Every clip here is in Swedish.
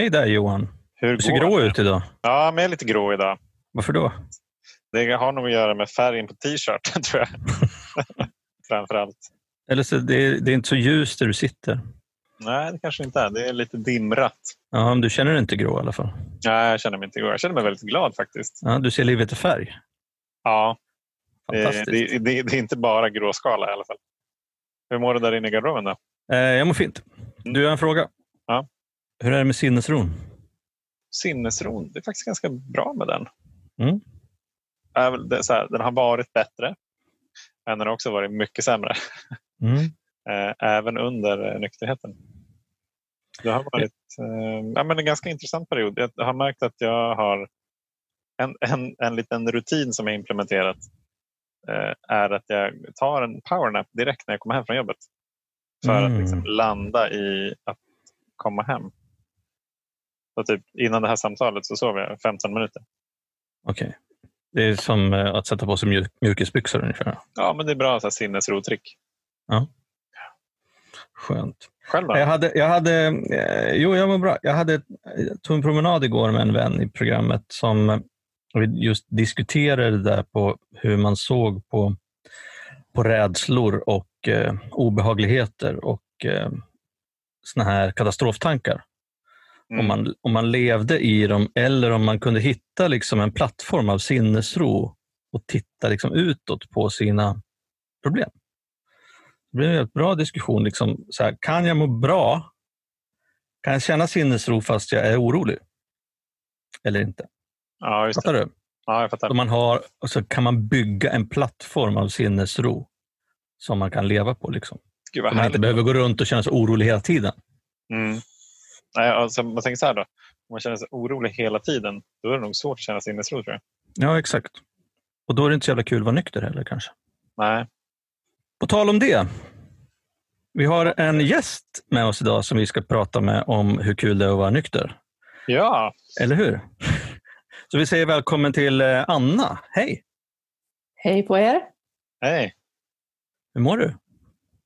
Hej där Johan. Hur Du ser grå det? ut idag. Ja, men jag är lite grå idag. Varför då? Det har nog att göra med färgen på t-shirten tror jag. Framför allt. Eller så det, är, det är inte så ljust där du sitter. Nej, det kanske inte är. Det är lite dimrat. Ja, men du känner dig inte grå i alla fall. Nej, jag känner mig inte grå. Jag känner mig väldigt glad faktiskt. Ja, du ser livet i färg. Ja, det, det, det, det är inte bara gråskala i alla fall. Hur mår du där inne i garderoben då? Eh, jag mår fint. Du, jag har en fråga. Ja. Hur är det med sinnesron? Sinnesron, det är faktiskt ganska bra med den. Mm. Här, den har varit bättre, men den har också varit mycket sämre. Mm. Eh, även under eh, nykterheten. Det har varit eh, ja, men en ganska intressant period. Jag har märkt att jag har en, en, en liten rutin som jag implementerat är att jag tar en powernap direkt när jag kommer hem från jobbet. För Mm. att liksom landa i att komma hem. Så typ, innan det här samtalet så sov jag 15 minuter. Okej. Det är som eh, att sätta på sig mjuk, mjukisbyxor ungefär. Ja, men det är bra så här, sinnesrotrick. Skönt. Själv då? Jag hade, jag hade, eh, jo, jag mår bra. Jag hade, jag tog en promenad igår med en vän i programmet som eh, vi just diskuterade det där på hur man såg på, på rädslor och eh, obehagligheter och eh, såna här katastroftankar. Mm. Om, man, om man levde i dem eller om man kunde hitta liksom en plattform av sinnesro och titta liksom utåt på sina problem. Det blev en väldigt bra diskussion. Liksom, så här, kan jag må bra? Kan jag känna sinnesro fast jag är orolig? Eller inte? Ja, just det. Fattar du? Ja, jag fattar. Så man har, och så kan man bygga en plattform av sinnesro som man kan leva på. Liksom. Gud Så man inte behöver gå runt och känna sig orolig hela tiden. Mm. Nej, alltså, man tänker så här då. Om man känner sig orolig hela tiden, då är det nog svårt att känna sinnesro tror jag. Ja, exakt. Och då är det inte så jävla kul att vara nykter heller kanske. Nej. På tal om det. Vi har en gäst med oss idag som vi ska prata med om hur kul det är att vara nykter. Ja, Eller hur? Så vi säger välkommen till eh, Anna. Hej! Hej på er! hej. Hur mår du?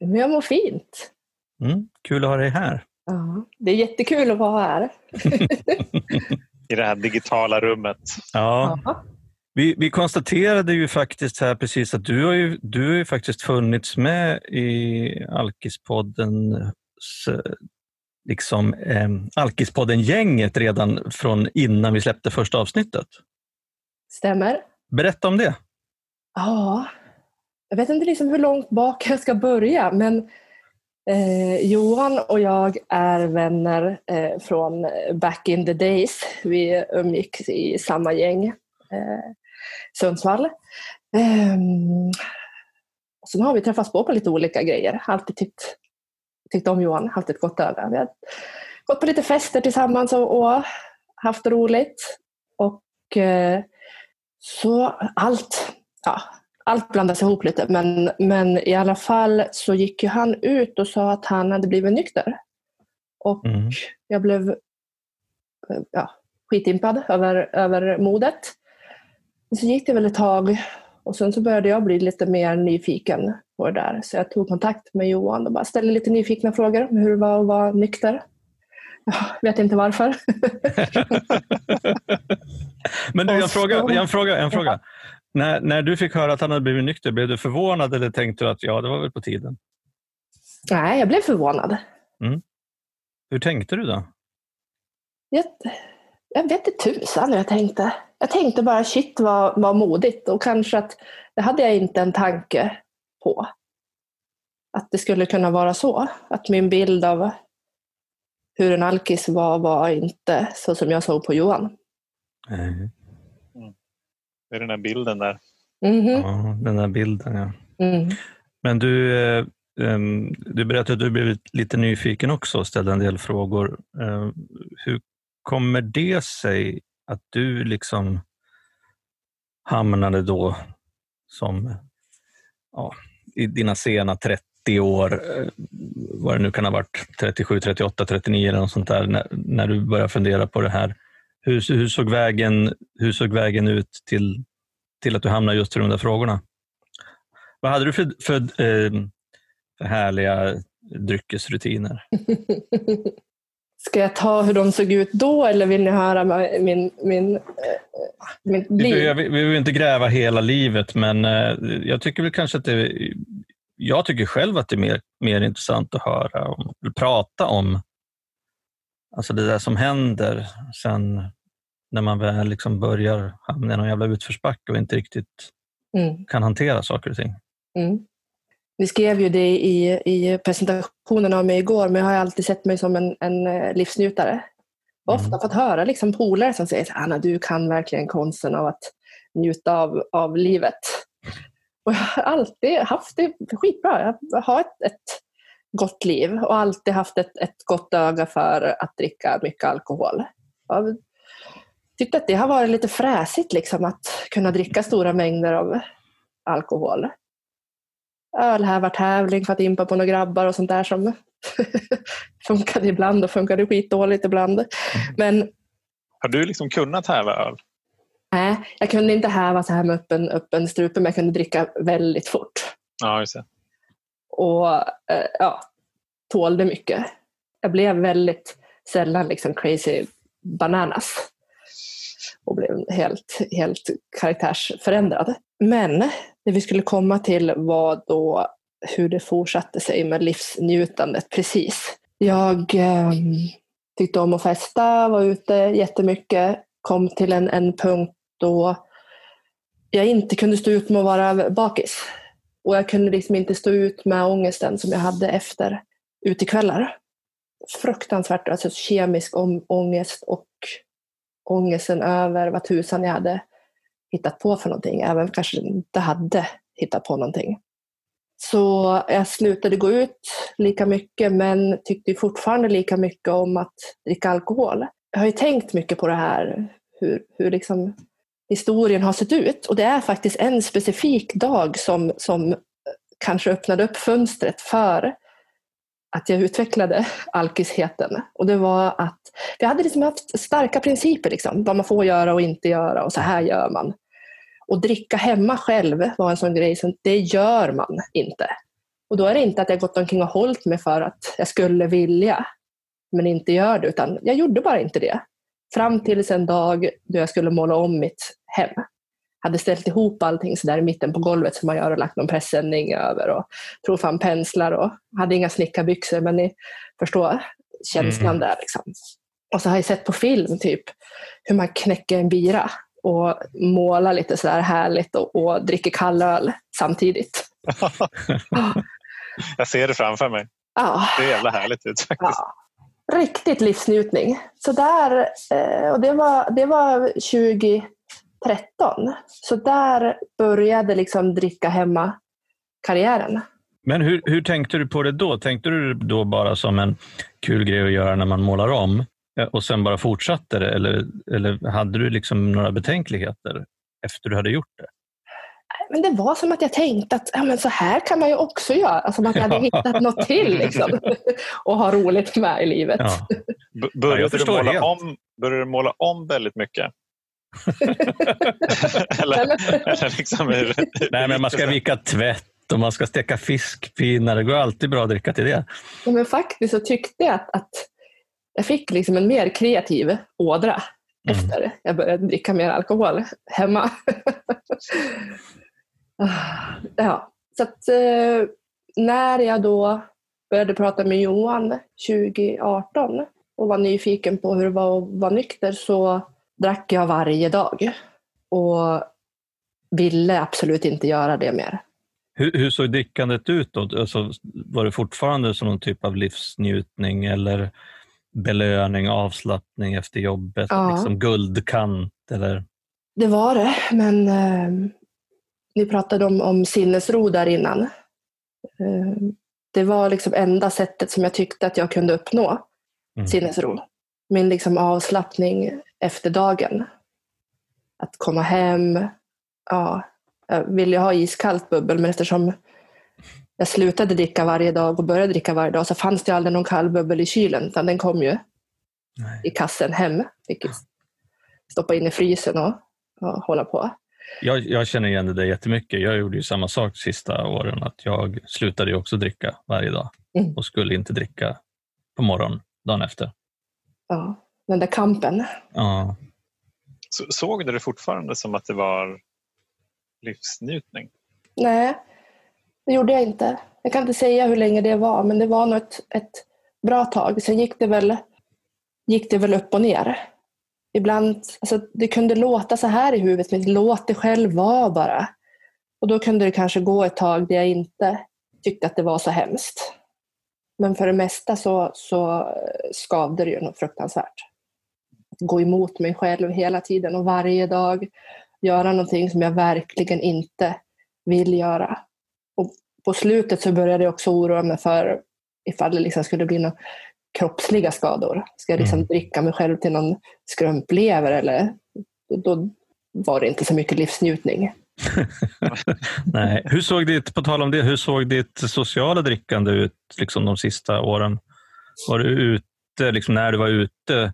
Men jag mår fint. Mm, kul att ha dig här. Ja, det är jättekul att vara här. I det här digitala rummet. Ja, Ja. vi, vi konstaterade ju faktiskt här precis att du har ju, du har ju faktiskt funnits med i Alkispodden liksom, eh, Alkispodden-gänget redan från innan vi släppte första avsnittet. Stämmer. Berätta om det. Ja, jag vet inte liksom hur långt bak jag ska börja men eh, Johan och jag är vänner eh, från back in the days. Vi umgicks i samma gäng, eh, Sundsvall. Eh, och sen har vi träffats på på lite olika grejer. Alltid tyckt, tyckt om Johan, haft ett gott öga. Vi har gått på lite fester tillsammans och, och haft roligt. Och eh, så allt, ja, allt blandas ihop lite men, men i alla fall så gick ju han ut och sa att han hade blivit nykter. Och Mm. jag blev ja, skitimpad över, över modet. Så gick det väl ett tag och sen så började jag bli lite mer nyfiken på det där. Så jag tog kontakt med Johan och bara ställde lite nyfikna frågor om hur det var att vara nykter. Jag vet inte varför. Men du, Och en fråga. så- En fråga, en fråga. När, när du fick höra att han hade blivit nykter, blev du förvånad eller tänkte du att ja, det var väl på tiden? Nej, jag blev förvånad. Hur tänkte du då? Jag, jag vet inte tusan hur jag tänkte. Jag tänkte bara shit vad, vad modigt och kanske att det hade jag inte en tanke på. Att det skulle kunna vara så. Att min bild av hur en alkis var, var inte så som jag såg på Johan. Nej. Det är den här bilden där. Mhm. Ja, den där bilden, ja. Mm. Men du, eh, du berättade att du blivit lite nyfiken också och ställde en del frågor. Eh, hur kommer det sig att du liksom hamnade då som ja, i dina sena 30 år, eh, vad det nu kan ha varit, 37, 38, 39 eller något sånt där, när, när du började fundera på det här. Hur, hur, såg, vägen, hur såg vägen ut till, till att du hamnade just i de där frågorna? Vad hade du för, för, eh, för härliga dryckesrutiner? Ska jag ta hur de såg ut då eller vill ni höra min, min, eh, min liv? Vi behöver inte gräva hela livet, men eh, jag tycker väl kanske att det jag tycker själv att det är mer, mer intressant att höra om, prata om alltså det där som händer sen när man väl liksom börjar hamna i någon jävla utförsbacke och inte riktigt mm. kan hantera saker och ting. Mm. Vi skrev ju det i, i presentationen av mig igår, men jag har alltid sett mig som en, en eh, livsnjutare. Har ofta mm. fått höra liksom polare som säger Anna, du kan verkligen konsten av att njuta av, av livet. Och jag har alltid haft det skitbra. Jag har ett, ett gott liv och alltid haft ett, ett gott öga för att dricka mycket alkohol. Jag tyckte att det har varit lite fräsigt liksom, att kunna dricka stora mängder av alkohol. Ölhävartävling för att impa på några grabbar och sånt där som funkade ibland och funkade skitdåligt ibland. Mm. Men, har du liksom kunnat häva öl? Nej, jag kunde inte häva så här med öppen, öppen strupe, men jag kunde dricka väldigt fort. Ja, just det. Och eh, ja, tålde mycket. Jag blev väldigt sällan liksom crazy bananas och blev helt, helt karaktärsförändrad. Men det vi skulle komma till var då hur det fortsatte sig med livsnjutandet. Precis. Jag eh, tyckte om att festa, var ute jättemycket, kom till en, en punkt då jag inte kunde stå ut med att vara bakis. Och jag kunde liksom inte stå ut med ångesten som jag hade efter utekvällar. Fruktansvärt alltså kemisk ångest och ångesten över vad tusan jag hade hittat på för någonting, även kanske inte hade hittat på någonting. Så jag slutade gå ut lika mycket men tyckte fortfarande lika mycket om att dricka alkohol. Jag har ju tänkt mycket på det här, hur, hur liksom historien har sett ut. Och det är faktiskt en specifik dag som, som eh, kanske öppnade upp fönstret för att jag utvecklade alkisheten. Och det var att vi hade liksom haft starka principer, liksom, vad man får göra och inte göra och så här gör man. Och dricka hemma själv var en sån grej som det gör man inte. Och då är det inte att jag gått omkring och hållit mig för att jag skulle vilja, men inte gör det, utan jag gjorde bara inte det. Fram tills en dag då jag skulle måla om mitt hem. Hade ställt ihop allting så där i mitten på golvet som man gör och lagt någon pressändning över och tog fram penslar och hade inga snickarbyxor men ni förstår känslan mm. där. Liksom. Och så har jag sett på film typ hur man knäcker en bira och målar lite sådär härligt och, och dricker kall öl samtidigt. jag ser det framför mig. Ja. Det är jävla härligt ut faktiskt. Ja riktigt livsnjutning. Så där, eh, och det var, det var 2013. Så där började liksom dricka hemma-karriären. Men hur, hur tänkte du på det då? Tänkte du då bara som en kul grej att göra när man målar om eh, och sen bara fortsatte det? Eller, eller hade du liksom några betänkligheter efter du hade gjort det? Men det var som att jag tänkte att ja, men så här kan man ju också göra. Alltså man hade hittat något till liksom, och ha roligt med i livet. Ja. Började, du måla om, började du måla om väldigt mycket? eller, eller liksom, Nej, men man ska vika tvätt och man ska steka fiskpinnar. Det går alltid bra att dricka till det. Ja, men faktiskt så tyckte jag att, att jag fick liksom en mer kreativ ådra mm. efter jag började dricka mer alkohol hemma. Ja, så att, eh, när jag då började prata med Johan 2018 och var nyfiken på hur det var att vara nykter så drack jag varje dag och ville absolut inte göra det mer. Hur, hur såg drickandet ut då? Alltså, var det fortfarande som någon typ av livsnjutning eller belöning, avslappning efter jobbet? Ja. Liksom guldkant? Eller? Det var det, men eh, ni pratade om, om sinnesro där innan. Eh, det var liksom enda sättet som jag tyckte att jag kunde uppnå mm. sinnesro. Min liksom avslappning efter dagen. Att komma hem. Ja, jag ville ha iskallt bubbel men eftersom jag slutade dricka varje dag och började dricka varje dag så fanns det aldrig någon kall bubbel i kylen utan den kom ju Nej. i kassen hem. Fick stoppa in i frysen och, och hålla på. Jag, jag, känner igen det jättemycket. Jag gjorde ju samma sak de sista åren. att Jag slutade ju också dricka varje dag mm. och skulle inte dricka på morgonen dagen efter. ja, den där kampen. Ja. Så, såg du det fortfarande som att det var livsnjutning? Nej, det gjorde jag inte. Jag kan inte säga hur länge det var, men det var nog ett, ett bra tag. Sen gick det väl, gick det väl upp och ner. Ibland, alltså, det kunde låta så här i huvudet, men låt det själv vara bara. Och då kunde det kanske gå ett tag där jag inte tyckte att det var så hemskt. Men för det mesta så, så eh, skavde det ju något fruktansvärt. Att gå emot mig själv hela tiden och varje dag göra någonting som jag verkligen inte vill göra. Och på slutet så började jag också oroa mig för ifall det liksom skulle bli något kroppsliga skador. Ska jag liksom Mm. dricka mig själv till någon skrumplever eller då var det inte så mycket livsnjutning. Nej. Hur såg ditt, på tal om det, hur såg ditt sociala drickande ut liksom, de sista åren? Var du ute, liksom, när du var ute,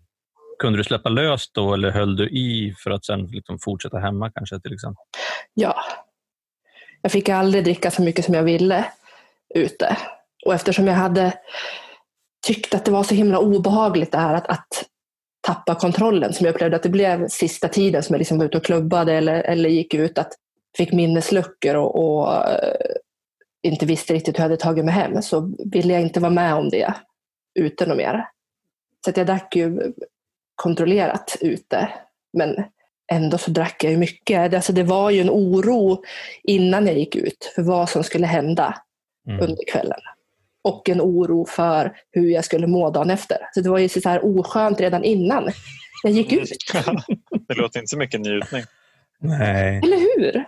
kunde du släppa lös då eller höll du i för att sen liksom, fortsätta hemma kanske till exempel? Ja. Jag fick aldrig dricka så mycket som jag ville ute. Och eftersom jag hade tyckt att det var så himla obehagligt det här att, att tappa kontrollen, som jag upplevde att det blev sista tiden som jag liksom var ute och klubbade eller, eller gick ut, att fick minnesluckor och, och eh, inte visste riktigt hur jag hade tagit mig hem, så ville jag inte vara med om det ute något mer. Så att jag drack ju kontrollerat ute. Men ändå så drack jag ju mycket. Alltså det var ju en oro innan jag gick ut för vad som skulle hända Mm. under kvällen. Och en oro för hur jag skulle må dagen efter. Så det var ju så här oskönt redan innan jag gick ut. det låter inte så mycket njutning. Nej. Eller hur?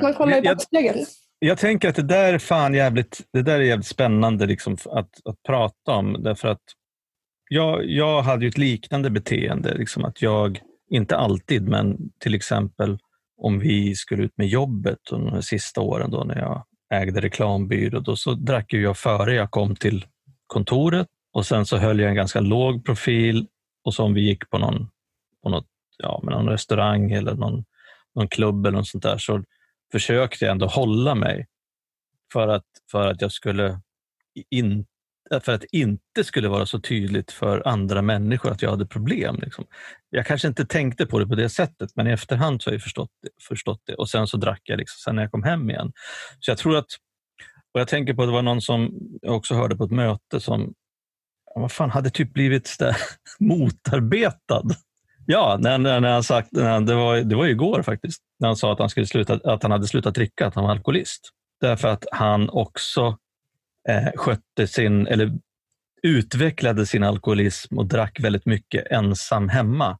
Man kollar i Jag- backspegeln. Jag tänker att det där är fan jävligt, det där är jävligt spännande liksom att, att prata om. Därför att jag, jag hade ju ett liknande beteende. Liksom att jag, inte alltid, men till exempel om vi skulle ut med jobbet och de sista åren då när jag ägde reklambyrå, då så drack jag före jag kom till kontoret. Och sen så höll jag en ganska låg profil och så om vi gick på någon, på något, ja, med någon restaurang eller någon, någon klubb eller något sånt där så försökte jag ändå hålla mig för att, för att jag skulle in, för att det inte skulle vara så tydligt för andra människor att jag hade problem. Liksom. Jag kanske inte tänkte på det på det sättet, men i efterhand så har jag förstått det. Förstått det. Och sen så drack jag liksom, sen när jag kom hem igen. Så jag tror att, och jag tänker på att det var någon som jag också hörde på ett möte som vad fan, hade typ blivit så där motarbetad. Ja, när, när, när han sagt, när han, det, var, det var igår faktiskt, när han sa att han, skulle sluta, att han hade slutat dricka, att han var alkoholist. Därför att han också eh, skötte sin, eller utvecklade sin alkoholism och drack väldigt mycket ensam hemma.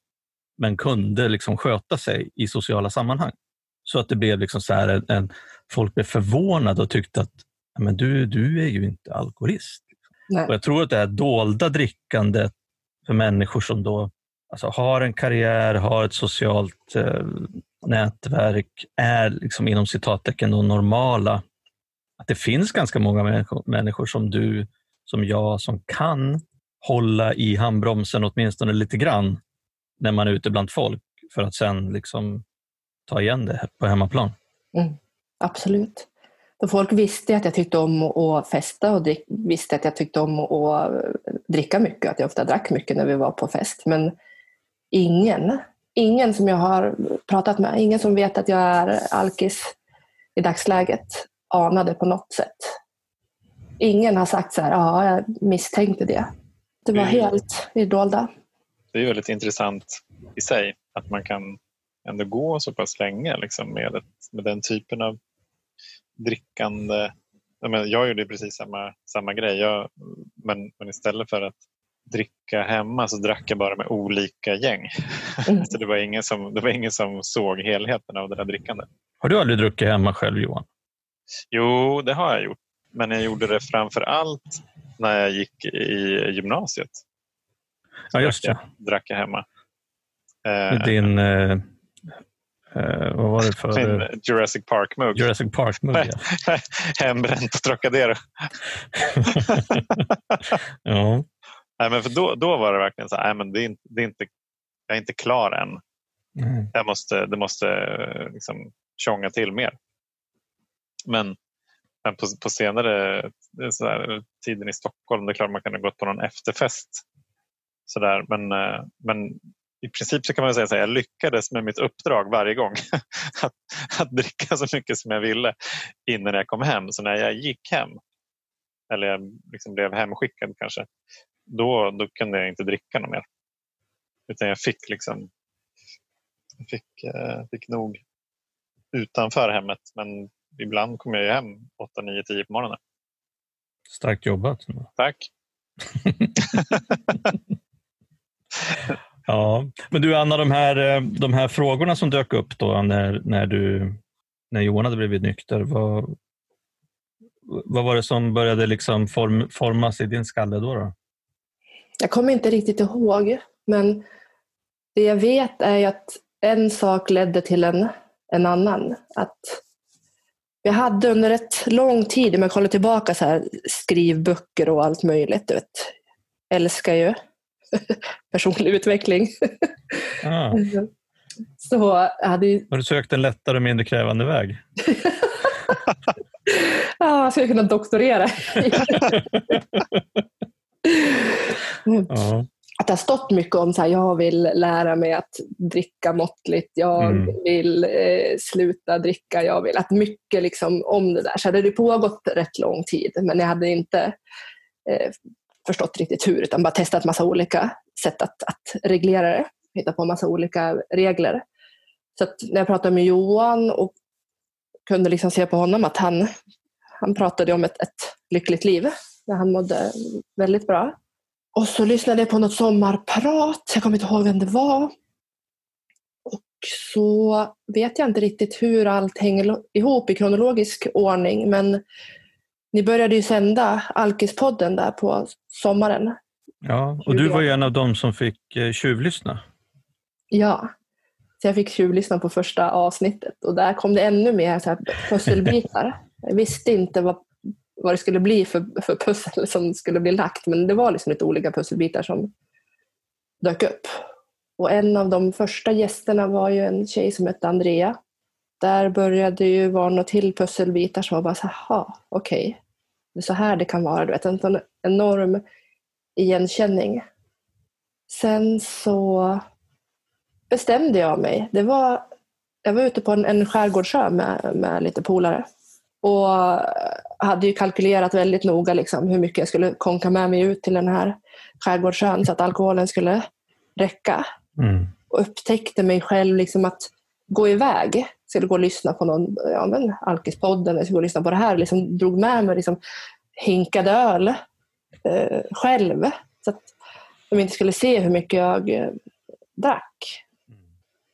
Men kunde liksom sköta sig i sociala sammanhang. Så att det blev liksom så här en, en, folk blev förvånade och tyckte att "Ja, men du, du är ju inte alkoholist. Nej. Och jag tror att det här dolda drickandet för människor som då alltså, har en karriär, har ett socialt eh, nätverk, är liksom inom citattecken normala. Att det finns ganska många människor, människor som du, som jag, som kan hålla i handbromsen åtminstone lite grann när man är ute bland folk för att sen liksom ta igen det på hemmaplan. Mm, absolut. För folk visste att jag tyckte om att festa och drick, visste att jag tyckte om att dricka mycket, att jag ofta drack mycket när vi var på fest. Men ingen, ingen som jag har pratat med, ingen som vet att jag är alkis i dagsläget anade på något sätt. Ingen har sagt så här, ja, jag misstänkte det. Det var Mm. helt i det dolda. Det är väldigt intressant i sig att man kan ändå gå så pass länge liksom, med, ett, med den typen av drickande. Jag, menar, jag gjorde precis samma, samma grej, jag, men, men istället för att dricka hemma så drack jag bara med olika gäng. Mm. så det var, ingen som, det var ingen som såg helheten av det där drickandet. Har du aldrig druckit hemma själv Johan? Jo, det har jag gjort. Men jag gjorde det framför allt när jag gick i gymnasiet. Ja, just det. Drack jag hemma. Med Eh, din, eh, eh, vad var det för eh, min Jurassic Park-mugg. Jurassic Park-mugg? ja. Hembränt på Trocadero. ja. Nej, men för då, då var det verkligen så här, nej, men det är inte, det är inte, jag är inte klar än. Mm. Jag måste, det måste eh, liksom tjonga till mer. Men, men på, på senare eh, så här, tiden i Stockholm, det är klart man kan ha gått på någon efterfest Sådär. Men, eh, men i princip så kan man säga att jag lyckades med mitt uppdrag varje gång. att, att dricka så mycket som jag ville innan jag kom hem. Så när jag gick hem, eller jag liksom blev hemskickad kanske, då, då kunde jag inte dricka något mer. Utan jag fick liksom jag fick, eh, fick nog utanför hemmet. Men ibland kom jag hem 8, 9, 10 på morgonen. Starkt jobbat. Tack. ja, men du Anna, de här, eh, de här frågorna som dök upp då när, när, du, när Johan hade blivit nykter, vad, vad var det som började liksom form, formas i din skalle då, då? Jag kommer inte riktigt ihåg, men det jag vet är att en sak ledde till en, en annan. Att jag hade under ett lång tid, om jag kollar tillbaka, så här, skrivböcker och allt möjligt. Du vet. Älskar ju personlig utveckling. Ah. Så hade ju... Har du sökt en lättare och mindre krävande väg? jag skulle kunna doktorera. ja att det har stått mycket om att jag vill lära mig att dricka måttligt, jag mm. vill eh, sluta dricka, jag vill att mycket liksom om det där. Så det hade pågått rätt lång tid men jag hade inte eh, förstått riktigt hur utan bara testat massa olika sätt att, att reglera det, hitta på massa olika regler. Så när jag pratade med Johan och kunde liksom se på honom att han, han pratade om ett, ett lyckligt liv där han mådde väldigt bra och så lyssnade jag på något sommarprat, jag kommer inte ihåg vem det var. Och så vet jag inte riktigt hur allt hänger ihop i kronologisk ordning, men ni började ju sända Alkispodden där på sommaren. Ja, och du var ju en av dem som fick eh, tjuvlyssna. Ja, så jag fick tjuvlyssna på första avsnittet och där kom det ännu mer så här pusselbitar. Jag visste inte vad vad det skulle bli för, för pussel som skulle bli lagt. Men det var liksom lite olika pusselbitar som dök upp. Och en av de första gästerna var ju en tjej som hette Andrea. Där började ju vara några till pusselbitar som var bara så här, okej, okay. det är så här det kan vara. Du vet, en sån enorm igenkänning. Sen så bestämde jag mig. Det var, jag var ute på en, en skärgårdssjö med, med lite polare. Och hade ju kalkylerat väldigt noga liksom, hur mycket jag skulle konka med mig ut till den här skärgårdsön så att alkoholen skulle räcka. Mm. Och upptäckte mig själv liksom att gå iväg. Skulle gå och lyssna på någon, ja men Alkispodden, jag skulle gå och lyssna på det här. Liksom drog med mig liksom, hinkade öl eh, själv. Så att de inte skulle se hur mycket jag eh, drack.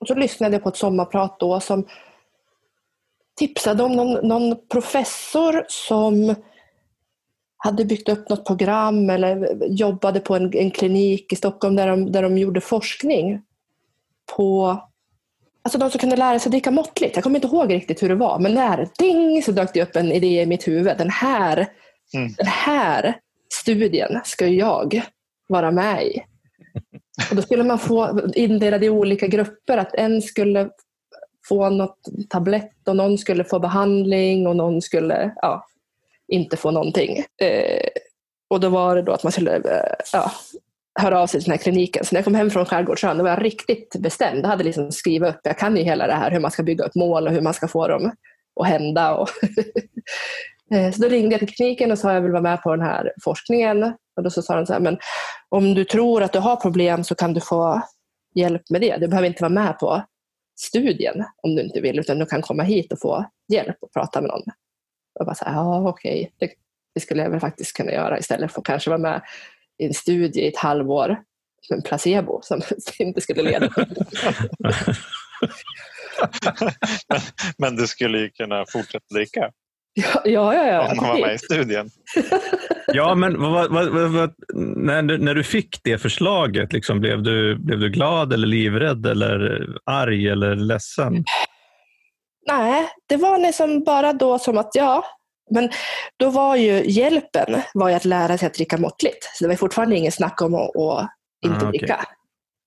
Och så lyssnade jag på ett sommarprat då som tipsade om någon, någon professor som hade byggt upp något program eller jobbade på en, en klinik i Stockholm där de, där de gjorde forskning på Alltså de som kunde lära sig dricka måttligt. Jag kommer inte ihåg riktigt hur det var, men där, ding, så dök det upp en idé i mitt huvud. Den här, mm. den här studien ska jag vara med i. Och då skulle man få indelad i olika grupper. Att en skulle få något tablett och någon skulle få behandling och någon skulle ja, inte få någonting. Eh, och då var det då att man skulle eh, ja, höra av sig till den här kliniken. Så när jag kom hem från Skärgårdsön då var jag riktigt bestämd. Jag hade liksom skrivit upp, jag kan ju hela det här hur man ska bygga upp mål och hur man ska få dem att hända. Och eh, så då ringde jag till kliniken och sa att jag vill vara med på den här forskningen. Och då så sa de så här, men om du tror att du har problem så kan du få hjälp med det. Du behöver inte vara med på studien om du inte vill, utan du kan komma hit och få hjälp och prata med någon. Och bara så här, ja okej, okay. det, det, skulle jag väl faktiskt kunna göra istället för att kanske vara med i en studie i ett halvår med en placebo som inte skulle leda men, men du skulle ju kunna fortsätta dricka. Ja, ja, ja. Om man var med i studien. ja, men vad, vad, vad, när, du, när du fick det förslaget, liksom, blev, du, blev du glad eller livrädd eller arg eller ledsen? Nej, det var liksom bara då som att ja, men då var ju hjälpen var ju att lära sig att dricka måttligt. Så det var fortfarande ingen snack om att, att inte ah, dricka.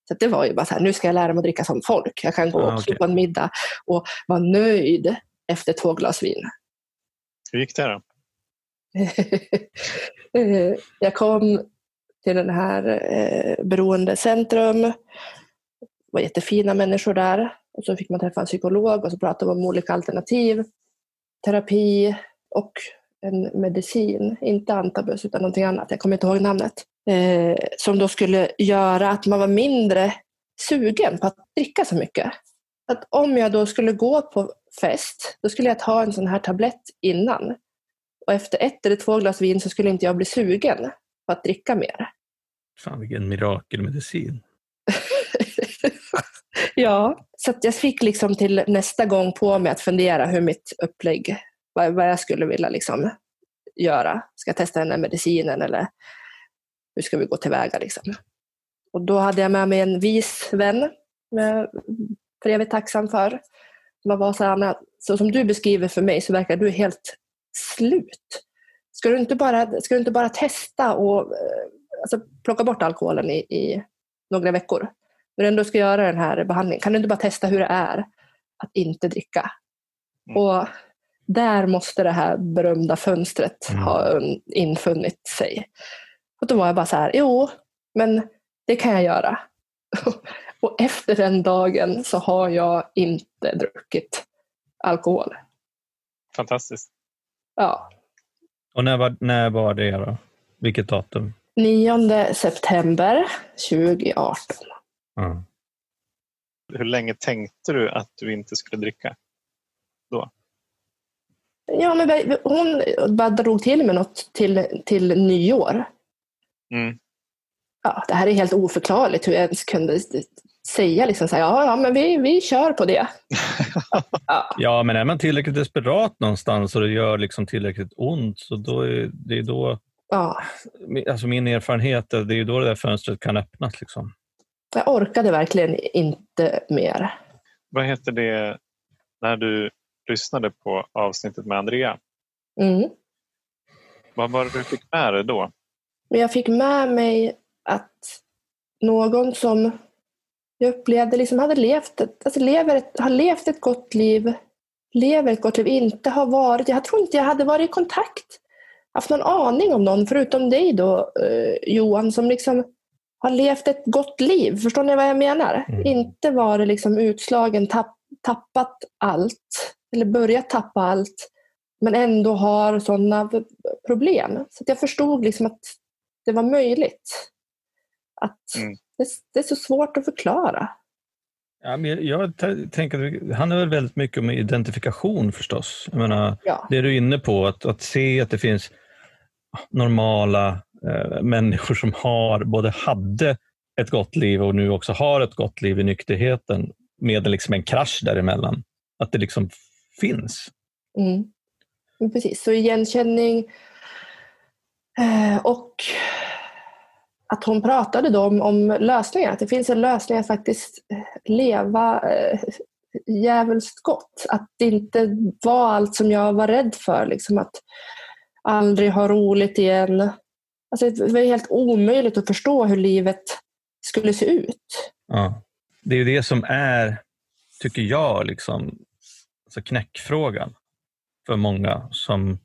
Så det var ju bara så här, nu ska jag lära mig att dricka som folk. Jag kan gå ah, också okay. på en middag och vara nöjd efter två glas vin. Hur gick det då? jag kom till den här eh, beroendecentrum. Det var jättefina människor där. Och så fick man träffa en psykolog och så pratade vi om olika alternativ. Terapi och en medicin, inte antabus utan någonting annat, jag kommer inte ihåg namnet. Eh, som då skulle göra att man var mindre sugen på att dricka så mycket. Att om jag då skulle gå på fest, då skulle jag ta en sån här tablett innan. Och efter ett eller två glas vin så skulle inte jag bli sugen på att dricka mer. Fan vilken mirakelmedicin. ja, så jag fick liksom till nästa gång på mig att fundera hur mitt upplägg, vad, vad jag skulle vilja liksom göra. Ska jag testa den här medicinen eller hur ska vi gå tillväga? Liksom? Och då hade jag med mig en vis vän, med, för evigt tacksam för. Man var så, här, så som du beskriver för mig så verkar du helt slut. Ska du inte bara, ska du inte bara testa och eh, alltså, plocka bort alkoholen i, i några veckor? När du ändå ska göra den här behandlingen, kan du inte bara testa hur det är att inte dricka? Mm. Och där måste det här berömda fönstret mm. ha infunnit sig. Och då var jag bara så här, jo, men det kan jag göra. och efter den dagen så har jag inte druckit alkohol. Fantastiskt. Ja. Och när var, när var det då? Vilket datum? 9 september 2018. Mm. Hur länge tänkte du att du inte skulle dricka då? Ja, men hon bara drog till med något till, till nyår. Mm. Ja, det här är helt oförklarligt hur jag ens kunde säga liksom så här, ja, ja, men vi, vi kör på det. ja. ja, men är man tillräckligt desperat någonstans och det gör liksom tillräckligt ont, så då är det är då... Ja. Alltså min erfarenhet är det är då det där fönstret kan öppnas. Liksom. Jag orkade verkligen inte mer. Vad heter det när du lyssnade på avsnittet med Andrea? Mm. Vad var det du fick med dig då? Jag fick med mig att någon som jag upplevde liksom hade levt alltså lever ett, har levt ett gott liv, lever ett gott liv, inte har varit, jag tror inte jag hade varit i kontakt, haft någon aning om någon förutom dig då eh, Johan som liksom har levt ett gott liv. Förstår ni vad jag menar? Mm. Inte varit liksom utslagen, tapp, tappat allt eller börjat tappa allt men ändå har sådana problem. Så jag förstod liksom att det var möjligt. Att mm. det, det, är så svårt att förklara. Ja, men jag tänker, det handlar väl väldigt mycket om identifikation förstås. Jag menar, ja. Det du är inne på, att, att se att det finns normala eh, människor som har, både hade ett gott liv och nu också har ett gott liv i nykterheten med liksom en krasch däremellan. Att det liksom finns. Mm. Precis, så igenkänning eh, och att hon pratade då om, om lösningar, att det finns en lösning att faktiskt eh, leva eh, djävulskt gott. Att det inte var allt som jag var rädd för, liksom att aldrig ha roligt igen. Alltså, det var helt omöjligt att förstå hur livet skulle se ut. Ja. Det är ju det som är, tycker jag, liksom, alltså knäckfrågan för många. som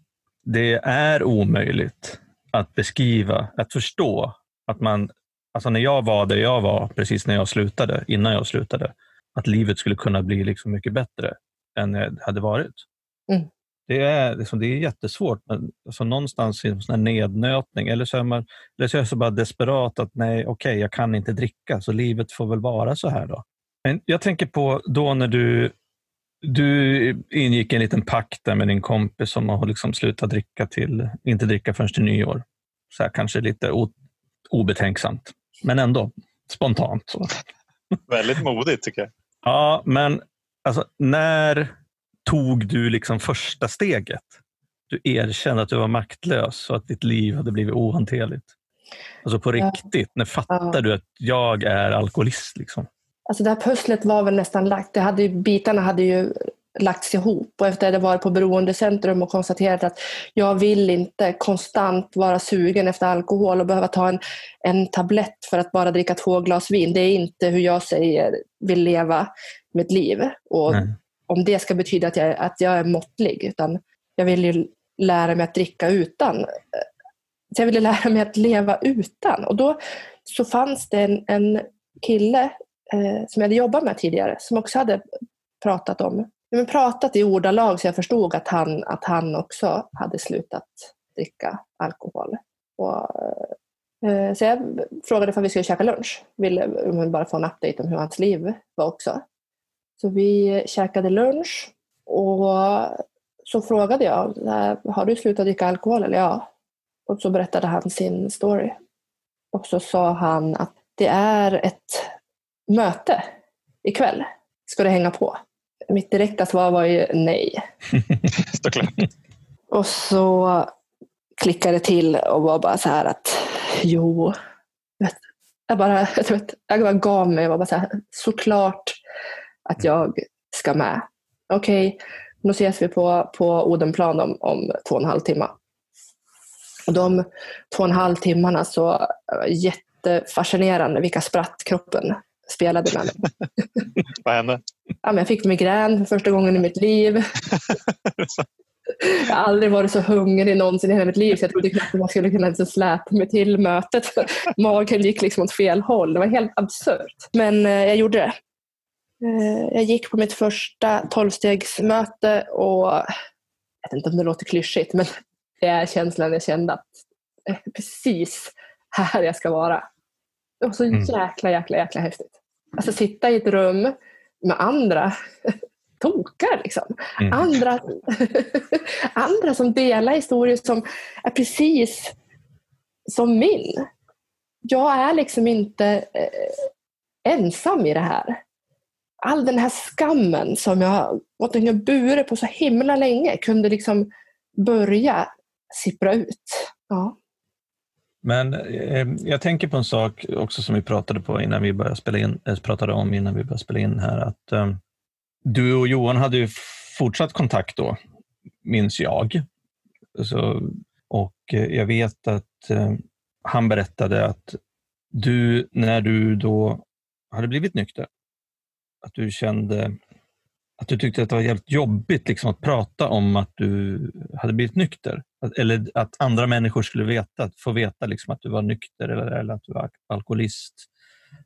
Det är omöjligt att beskriva, att förstå att man, alltså när jag var där jag var, precis när jag slutade, innan jag slutade, att livet skulle kunna bli liksom mycket bättre än det hade varit. Mm. Det, är, liksom, det är jättesvårt. Men, alltså, någonstans i en sån nednötning, eller så är man eller så är jag så bara desperat att nej, okej, okay, jag kan inte dricka, så livet får väl vara så här då. Men jag tänker på då när du du ingick en liten pakt med din kompis om att liksom sluta dricka till, inte dricka förrän till nyår. Så här, kanske lite obetänksamt, men ändå spontant. Så. Väldigt modigt tycker jag. Ja, men alltså, när tog du liksom första steget? Du erkände att du var maktlös och att ditt liv hade blivit ohanterligt. Alltså på riktigt, när fattade ja. du att jag är alkoholist? Liksom? Alltså det här pusslet var väl nästan lagt. Det hade, bitarna hade ju lagts ihop och efter att jag varit på beroendecentrum och konstaterat att jag vill inte konstant vara sugen efter alkohol och behöva ta en, en tablett för att bara dricka två glas vin. Det är inte hur jag säger vill leva mitt liv. Och om det ska betyda att jag, att jag är måttlig. Utan jag vill ju lära mig att dricka utan eh, så jag ville lära mig att leva utan. Och då så fanns det en, en kille eh, som jag hade jobbat med tidigare som också hade pratat om, men pratat i ordalag så jag förstod att han, att han också hade slutat dricka alkohol. Och, eh, så jag frågade om vi skulle käka lunch. Ville bara få en update om hur hans liv var också. Så vi käkade lunch och så frågade jag, har du slutat dricka alkohol? Eller ja. Och så berättade han sin story. Och så sa han att det är ett möte ikväll. Ska du hänga på? Mitt direkta svar var ju nej. och så klickade till och var bara så här att jo, jag bara, jag, vet, jag bara gav mig och var bara så här, såklart att jag ska med. Okej, okay, nu ses vi på, på Odenplan om, om två och en halv timme. Och de två och en halv timmarna så jättefascinerande vilka spratt kroppen spelade med mig. Vad hände? Ja, men jag fick migrän för första gången i mitt liv. Jag har aldrig varit så hungrig någonsin i hela mitt liv så jag trodde knappt att man skulle kunna släpa mig till mötet. Magen gick liksom åt fel håll. Det var helt absurt. Men eh, jag gjorde det. Eh, jag gick på mitt första tolvstegsmöte och jag vet inte om det låter klyschigt men det är känslan jag kände att är precis här jag ska vara. Det var så mm. jäkla, jäkla, jäkla häftigt. Alltså sitta i ett rum med andra tokar. Liksom. Mm. Andra, andra som delar historier som är precis som min. Jag är liksom inte eh, ensam i det här. All den här skammen som jag och burit på så himla länge kunde liksom börja sippra ut. Ja. Men eh, jag tänker på en sak också som vi pratade på innan vi började spela in, eh, pratade om innan vi började spela in här. Att eh, du och Johan hade ju fortsatt kontakt då, minns jag. Så, och eh, jag vet att eh, han berättade att du, när du då hade blivit nykter, att du kände att du tyckte att det var jävligt jobbigt liksom, att prata om att du hade blivit nykter. Att, eller att andra människor skulle veta, få veta liksom, att du var nykter eller, eller att du var alkoholist.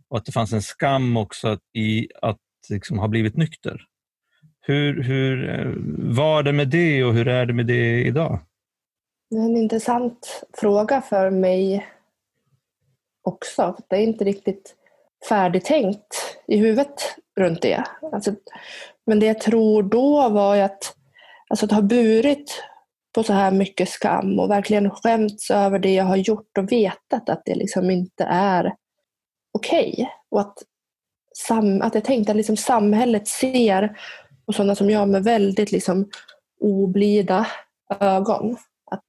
Och att det fanns en skam också i att liksom, ha blivit nykter. Hur, hur eh, var det med det och hur är det med det idag? Det är en intressant fråga för mig också. Det är inte riktigt färdigtänkt i huvudet runt det. Alltså, men det jag tror då var att, alltså att ha burit på så här mycket skam och verkligen skämts över det jag har gjort och vetat att det liksom inte är okej. Okay. Och att, sam, att jag tänkte att liksom samhället ser på sådana som jag med väldigt liksom oblida ögon. Att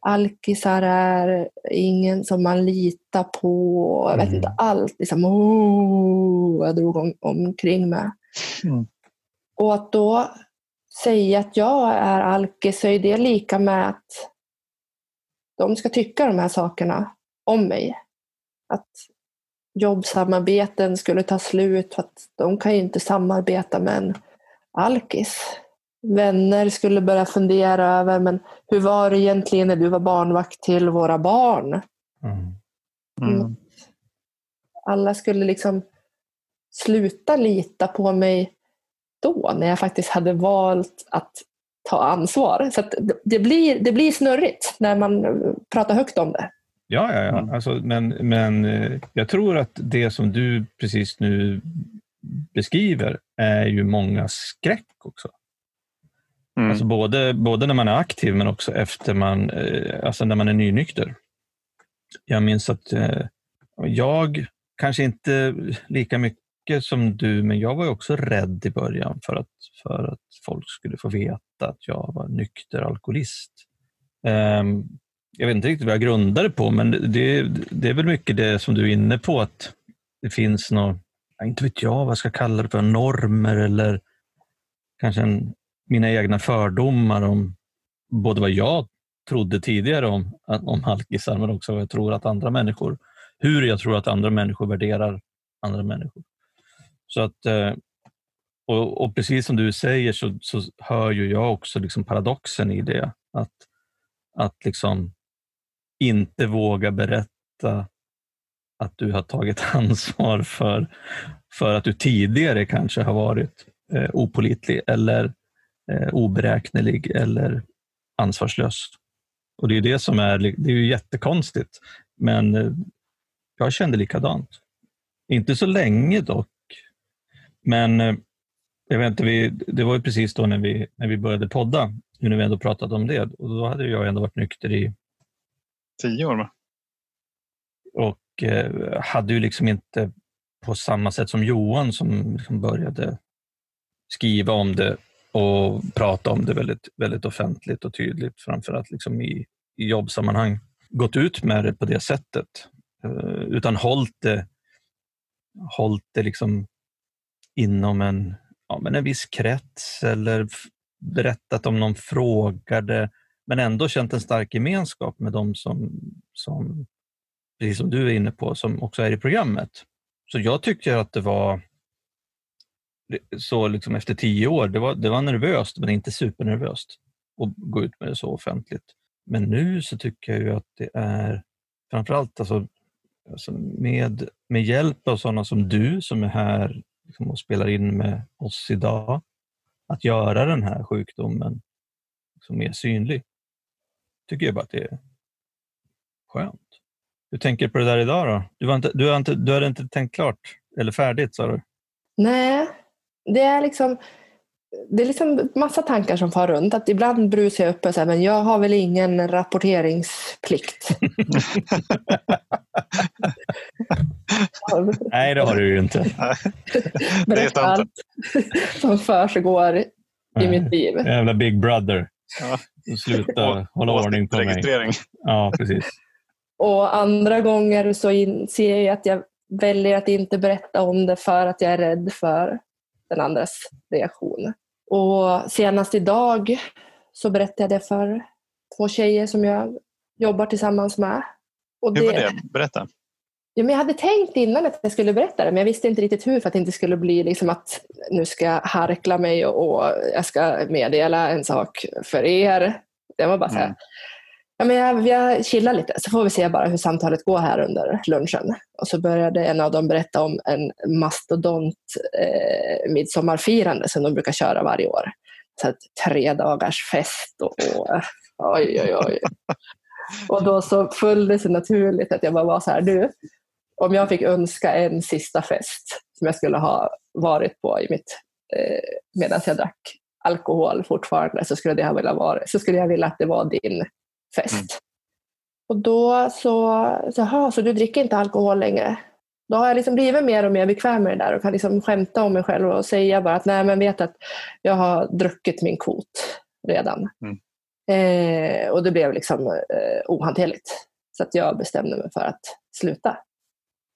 alkisar är ingen som man litar på. Jag vet mm. inte allt. Liksom, oh, jag drog om, omkring med. Mm. Och att då säga att jag är alkis så är det lika med att de ska tycka de här sakerna om mig. Att jobbsamarbeten skulle ta slut för att de kan ju inte samarbeta med en alkis vänner skulle börja fundera över men hur var det egentligen när du var barnvakt till våra barn? Mm. Mm. Alla skulle liksom sluta lita på mig då när jag faktiskt hade valt att ta ansvar. Så det, blir, det blir snurrigt när man pratar högt om det. Ja, ja, ja. Mm. Alltså, men, men eh, jag tror att det som du precis nu beskriver är ju många skräck också. Mm. Alltså både, både när man är aktiv men också efter man, eh, alltså när man är nynykter. Jag minns att eh, jag, kanske inte lika mycket som du, men jag var också rädd i början för att, för att folk skulle få veta att jag var nykter alkoholist. Ehm, jag vet inte riktigt vad jag grundade på, men det, det är väl mycket det som du är inne på, att det finns något, inte vet jag vad jag ska kalla det för, normer eller kanske en mina egna fördomar om både vad jag trodde tidigare om, om halkisar men också vad jag tror att andra människor, hur jag tror att andra människor värderar andra människor. Så att, eh, och, och precis som du säger så, så hör ju jag också liksom paradoxen i det. Att, att liksom, inte våga berätta att du har tagit ansvar för, för att du tidigare kanske har varit eh, opolitlig eller eh, oberäknelig eller ansvarslös. Och Det är det som är, det är ju jättekonstigt, men eh, jag kände likadant. Inte så länge dock, men eh, jag vet inte, vi, det var ju precis då när vi, när vi började podda, nu när vi ändå pratat om det, och då hade jag ändå varit nykter i tio år. Va? Och eh, hade ju liksom inte på samma sätt som Johan som liksom började skriva om det och prata om det väldigt, väldigt offentligt och tydligt, framförallt liksom i, i jobbsammanhang, gått ut med det på det sättet. Eh, utan hållit det, hållit det liksom inom en, ja, men en viss krets eller berättat om någon frågade, men ändå känt en stark gemenskap med de som, som precis som du är inne på, som också är i programmet. Så jag tyckte att det var så liksom efter tio år, det var, det var nervöst men inte supernervöst att gå ut med det så offentligt. Men nu så tycker jag ju att det är framförallt alltså, alltså med, med hjälp av sådana som du som är här liksom, och spelar in med oss idag, att göra den här sjukdomen liksom, mer synlig. Tycker jag bara att det är skönt. Hur tänker du på det där idag då? Du, var inte, du, har inte, du hade inte tänkt klart eller färdigt sa du? Nej, det är liksom det är liksom massa tankar som far runt. Att ibland brusar jag upp och säger men jag har väl ingen rapporteringsplikt. Nej, det har du ju inte. Berätta allt som försiggår i mitt liv. Jävla Big Brother. Ja. Sluta hålla ordning på mig. Ja, precis. Och andra gånger så inser jag att jag väljer att inte berätta om det för att jag är rädd för den andras reaktion. Och senast idag så berättade jag det för två tjejer som jag jobbar tillsammans med. Och hur var det? Berätta. Ja, men jag hade tänkt innan att jag skulle berätta det, men jag visste inte riktigt hur för att det inte skulle bli liksom att nu ska jag harkla mig och, jag ska meddela en sak för er. Det var bara så här, mm. Ja, men jag, jag chillar lite, så får vi se bara hur samtalet går här under lunchen. Och så började en av dem berätta om en mastodont eh, midsommarfirande som de brukar köra varje år. Så ett tre dagars fest och, och oj, oj, oj. Och då så föll det sig naturligt att jag bara var så här, du, om jag fick önska en sista fest som jag skulle ha varit på i mitt, eh, medan jag drack alkohol fortfarande så skulle, det ha velat vara, så skulle jag vilja att det var din fest. Mm. Och då så, så, aha, så du dricker inte alkohol längre? Då har jag liksom blivit mer och mer bekväm med det där och kan liksom skämta om mig själv och säga bara att nej men vet att jag har druckit min kvot redan. Mm. Eh, och det blev liksom eh, ohanterligt. Så att jag bestämde mig för att sluta.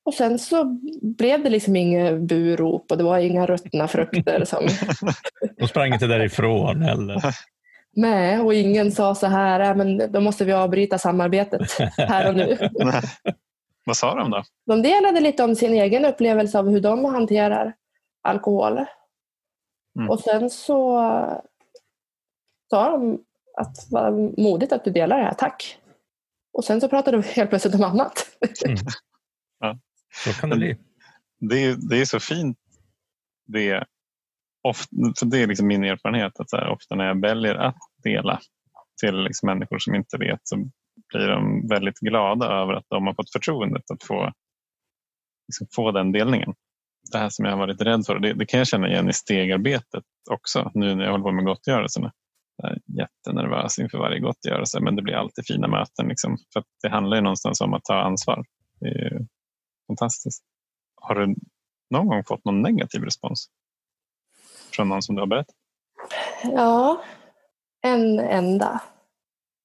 Och sen så blev det liksom inget burop och det var inga ruttna frukter. Som... De sprang inte därifrån heller. Nej, och ingen sa så här, äh, men då måste vi avbryta samarbetet här och nu. Vad sa de då? De delade lite om sin egen upplevelse av hur de hanterar alkohol. Mm. Och sen så sa de att vad modigt att du delar det här, tack. Och sen så pratade de helt plötsligt om annat. Mm. Ja. Så kan det bli. Det är, det är så fint det ofta, för det är liksom min erfarenhet att så här, ofta när jag väljer att dela till liksom människor som inte vet så blir de väldigt glada över att de har fått förtroendet att få, liksom få den delningen. Det här som jag har varit rädd för, det, det kan jag känna igen i stegarbetet också nu när jag håller på med gottgörelserna. Jag är jättenervös inför varje gottgörelse men det blir alltid fina möten. Liksom, för det handlar ju någonstans om att ta ansvar. Det är fantastiskt. Har du någon gång fått någon negativ respons? Från någon som du har berättat? Ja, en enda.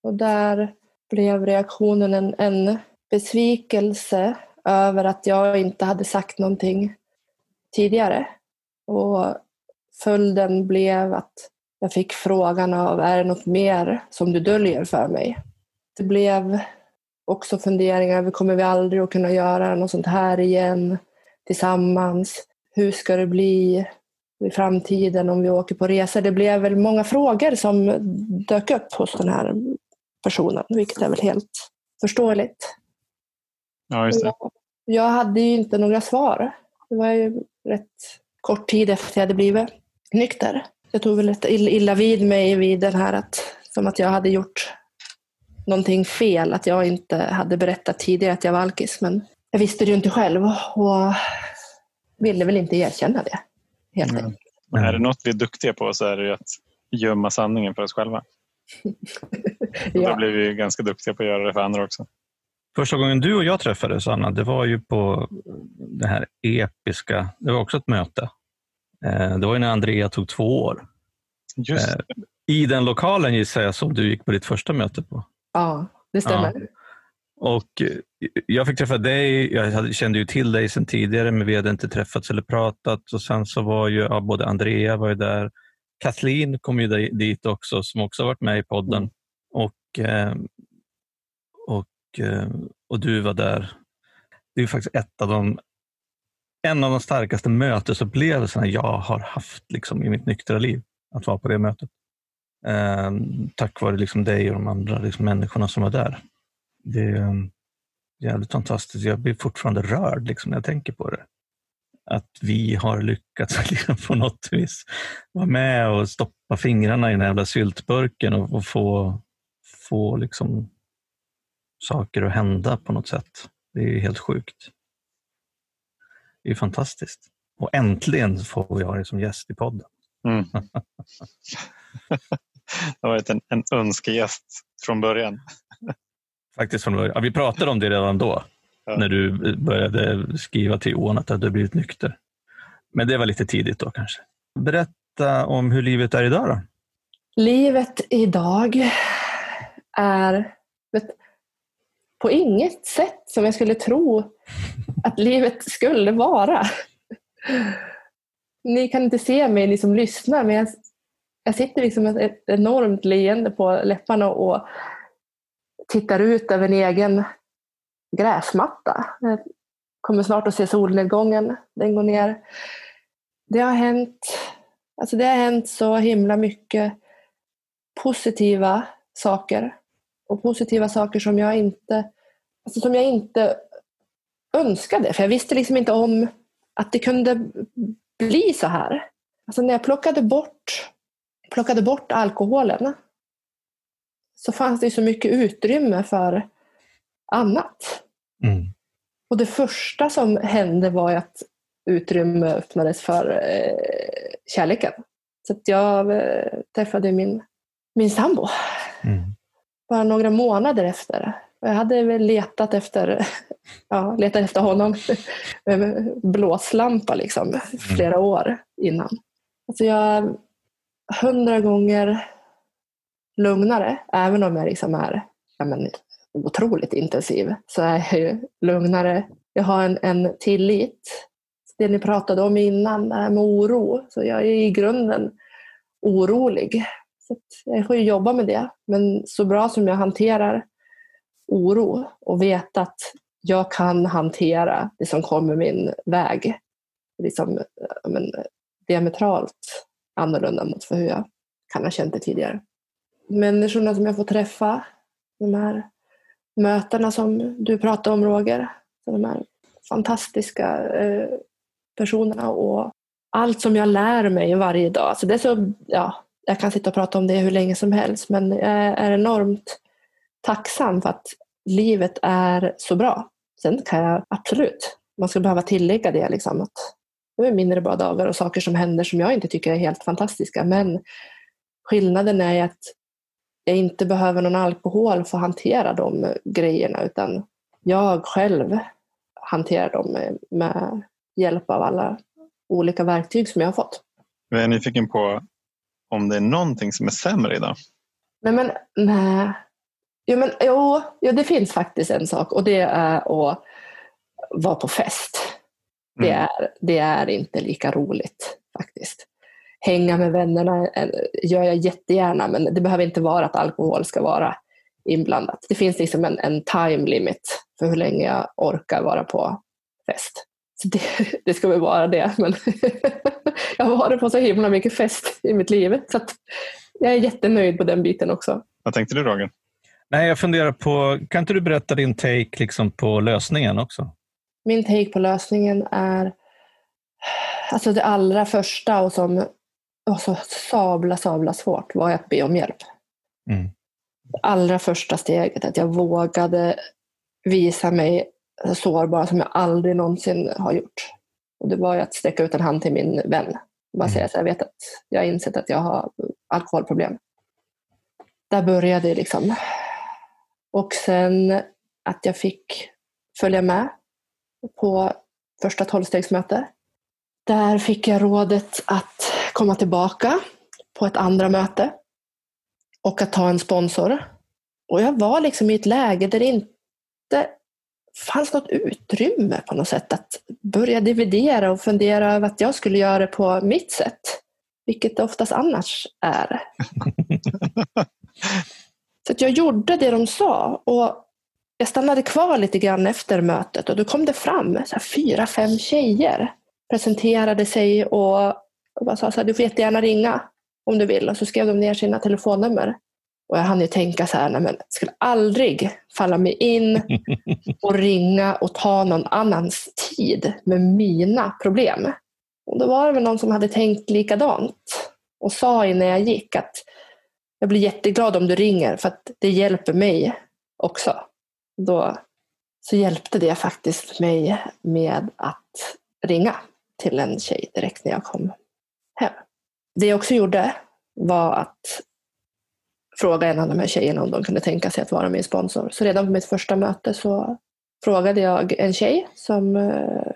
Och där blev reaktionen en, en besvikelse över att jag inte hade sagt någonting tidigare. Och följden blev att jag fick frågan av, är det något mer som du döljer för mig? Det blev också funderingar, kommer vi aldrig att kunna göra något sånt här igen tillsammans? Hur ska det bli? I framtiden om vi åker på resor. Det blev väl många frågor som dök upp hos den här personen, vilket är väl helt förståeligt. Ja, just det. Jag, jag hade ju inte några svar. Det var ju rätt kort tid efter jag hade blivit nykter. Jag tog väl lite illa vid mig vid den här att, som att jag hade gjort någonting fel, att jag inte hade berättat tidigare att jag var alkis. Men jag visste det ju inte själv och ville väl inte erkänna det. Helt Mm. enkelt. Men är det något vi är duktiga på så är det ju att gömma sanningen för oss själva. Och Då Ja. blir vi ganska duktiga på att göra det för andra också. Första gången du och jag träffades, Anna, det var ju på det här episka, det var också ett möte. Eh, Det var ju när Andrea tog två år. Just Eh. I den lokalen gissar jag som du gick på ditt första möte på. ja, det stämmer. Och eh, jag fick träffa dig, jag kände ju till dig sedan tidigare men vi hade inte träffats eller pratat. Och sen så var ju ja, både Andrea var ju där, Kathleen kom ju di- dit också som också varit med i podden. Och, eh, och, eh, och du var där. Det är faktiskt ett av de, en av de starkaste mötesupplevelserna jag har haft liksom, i mitt nyktra liv. Att vara på det mötet. Eh, tack vare liksom dig och de andra liksom, människorna som var där. Det är jävligt fantastiskt. Jag blir fortfarande rörd liksom, när jag tänker på det. Att vi har lyckats liksom, på något vis vara med och stoppa fingrarna i den här jävla syltburken och, och få, få liksom, saker att hända på något sätt. Det är helt sjukt. Det är fantastiskt. Och äntligen får jag dig som gäst i podden. Mm. det har varit en, en önskegäst från början. Faktiskt från början. Ja, vi pratade om det redan då, Ja. när du började skriva till Johan att du hade blivit nykter. Men det var lite tidigt då kanske. Berätta om hur livet är idag då. Livet idag är vet, på inget sätt som jag skulle tro att livet skulle vara. Ni kan inte se mig, ni som lyssnar, men jag, jag sitter liksom med ett enormt leende på läpparna och tittar ut över en egen gräsmatta. Jag kommer snart att se solnedgången. Den går ner. Det har hänt, alltså det har hänt så himla mycket positiva saker. Och positiva saker som jag inte, alltså som jag inte önskade. För jag visste liksom inte om att det kunde bli så här. Alltså när jag plockade bort, plockade bort alkoholen så fanns det så mycket utrymme för annat. Mm. Och det första som hände var att utrymme öppnades för eh, kärleken. Så att jag eh, träffade min, min sambo Mm. bara några månader efter. Jag hade väl letat efter, ja, letat efter honom med blåslampa liksom, flera år innan. Alltså jag hundra gånger lugnare, även om jag liksom är ja, men, otroligt intensiv, så är jag ju lugnare. Jag har en, en tillit. Det ni pratade om innan, det här med oro. Så jag är i grunden orolig. Så jag får ju jobba med det. Men så bra som jag hanterar oro och vet att jag kan hantera det som kommer min väg. Liksom, men, diametralt annorlunda mot hur jag kan ha känt det tidigare. Människorna som jag får träffa, de här mötena som du pratade om Roger, de här fantastiska eh, personerna och allt som jag lär mig varje dag. Så det är så, ja, jag kan sitta och prata om det hur länge som helst men jag är enormt tacksam för att livet är så bra. Sen kan jag absolut, man ska behöva tillägga det liksom att det är mindre bra dagar och saker som händer som jag inte tycker är helt fantastiska men skillnaden är att jag inte behöver någon alkohol för att hantera de grejerna utan jag själv hanterar dem med, hjälp av alla olika verktyg som jag har fått. Jag är nyfiken på om det är någonting som är sämre idag. Nej men nej. Jo, men, jo, jo, det finns faktiskt en sak och det är att vara på fest. Det, Mm. är, det är inte lika roligt faktiskt. Hänga med vännerna eh, gör jag jättegärna men det behöver inte vara att alkohol ska vara inblandat. Det finns liksom en, en time limit för hur länge jag orkar vara på fest. Så det, det ska väl vara det. Men jag har varit på så himla mycket fest i mitt liv så att jag är jättenöjd på den biten också. Vad tänkte du Roger? Nej, jag funderar på, kan inte du berätta din take liksom på lösningen också? Min take på lösningen är alltså det allra första och som var så sabla, sabla svårt var att be om hjälp. Mm. Det allra första steget, att jag vågade visa mig så sårbar som jag aldrig någonsin har gjort. Och det var ju att sträcka ut en hand till min vän. Bara Mm. säga att jag vet att jag har insett att jag har alkoholproblem. Där började det liksom. Och sen att jag fick följa med på första tolvstegsmöte. Där fick jag rådet att komma tillbaka på ett andra möte och att ta en sponsor. Och jag var liksom i ett läge där det inte fanns något utrymme på något sätt att börja dividera och fundera över att jag skulle göra det på mitt sätt. Vilket det oftast annars är. Så jag gjorde det de sa och jag stannade kvar lite grann efter mötet och då kom det fram så fyra, fem tjejer. Presenterade sig och, och bara sa så här, du får jättegärna ringa om du vill. Och så skrev de ner sina telefonnummer. Och jag hann ju tänka så här, nej men jag skulle aldrig falla mig in och ringa och ta någon annans tid med mina problem. Och då var det väl någon som hade tänkt likadant och sa innan jag gick att jag blir jätteglad om du ringer för att det hjälper mig också. Då så hjälpte det faktiskt mig med att ringa till en tjej direkt när jag kom hem. Det jag också gjorde var att fråga en av de här tjejerna om de kunde tänka sig att vara min sponsor. Så redan på mitt första möte så frågade jag en tjej som eh,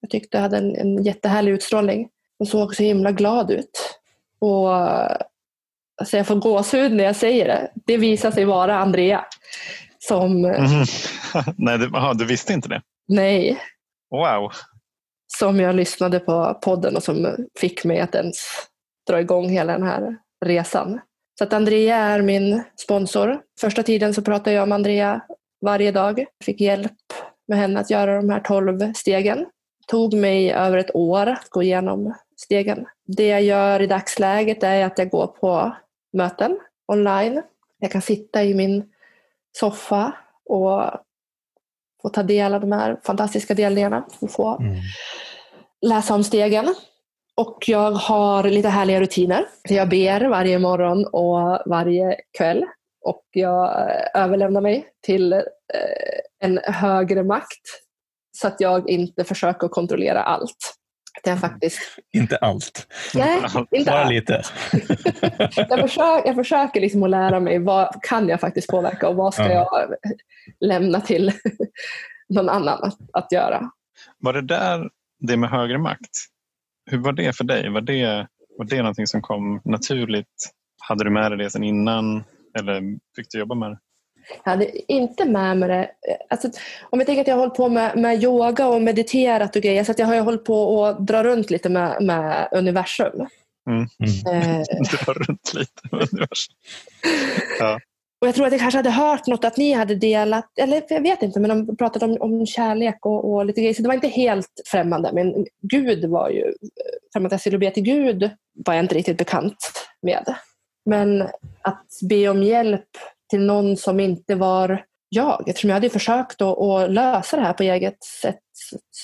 jag tyckte hade en, en jättehärlig utstrålning. Hon såg så himla glad ut. Och alltså jag får gåshud när jag säger det. Det visar sig vara Andrea. Som, Mm. Nej, du, aha, du visste inte det? nej, Wow som jag lyssnade på podden och som fick mig att ens dra igång hela den här resan. Så att Andrea är min sponsor. Första tiden så pratade jag med Andrea varje dag. Fick hjälp med henne att göra de här 12 stegen. Det tog mig över ett år att gå igenom stegen. Det jag gör i dagsläget är att jag går på möten online. Jag kan sitta i min soffa och få ta del av de här fantastiska delningarna och få Mm. läsa om stegen. Och jag har lite härliga rutiner. Jag ber varje morgon och varje kväll. Och jag eh, överlämnar mig till eh, en högre makt. Så att jag inte försöker kontrollera allt. Att jag faktiskt... Inte allt, Nej, inte bara allt. lite. Jag försöker, jag försöker liksom att lära mig vad kan jag faktiskt påverka och vad ska Ja. jag lämna till någon annan att, att göra. Var det där, det med högre makt, hur var det för dig? Var det, var det någonting som kom naturligt? Hade du med dig det sedan innan eller fick du jobba med det? Jag hade inte med mig det. Alltså, om jag tänker att jag har hållit på med, med yoga och mediterat och grejer, så att jag har ju hållit på att dra runt lite med, med universum. Mm. Eh, Du var runt lite med universum. Ja. och jag tror att jag kanske hade hört något att ni hade delat, eller jag vet inte, men de pratade om, om kärlek och, och lite grejer. Så det var inte helt främmande. Men Gud var ju, för att jag skulle be till Gud var jag inte riktigt bekant med. Men att be om hjälp till någon som inte var jag, eftersom jag hade försökt att, lösa det här på eget sätt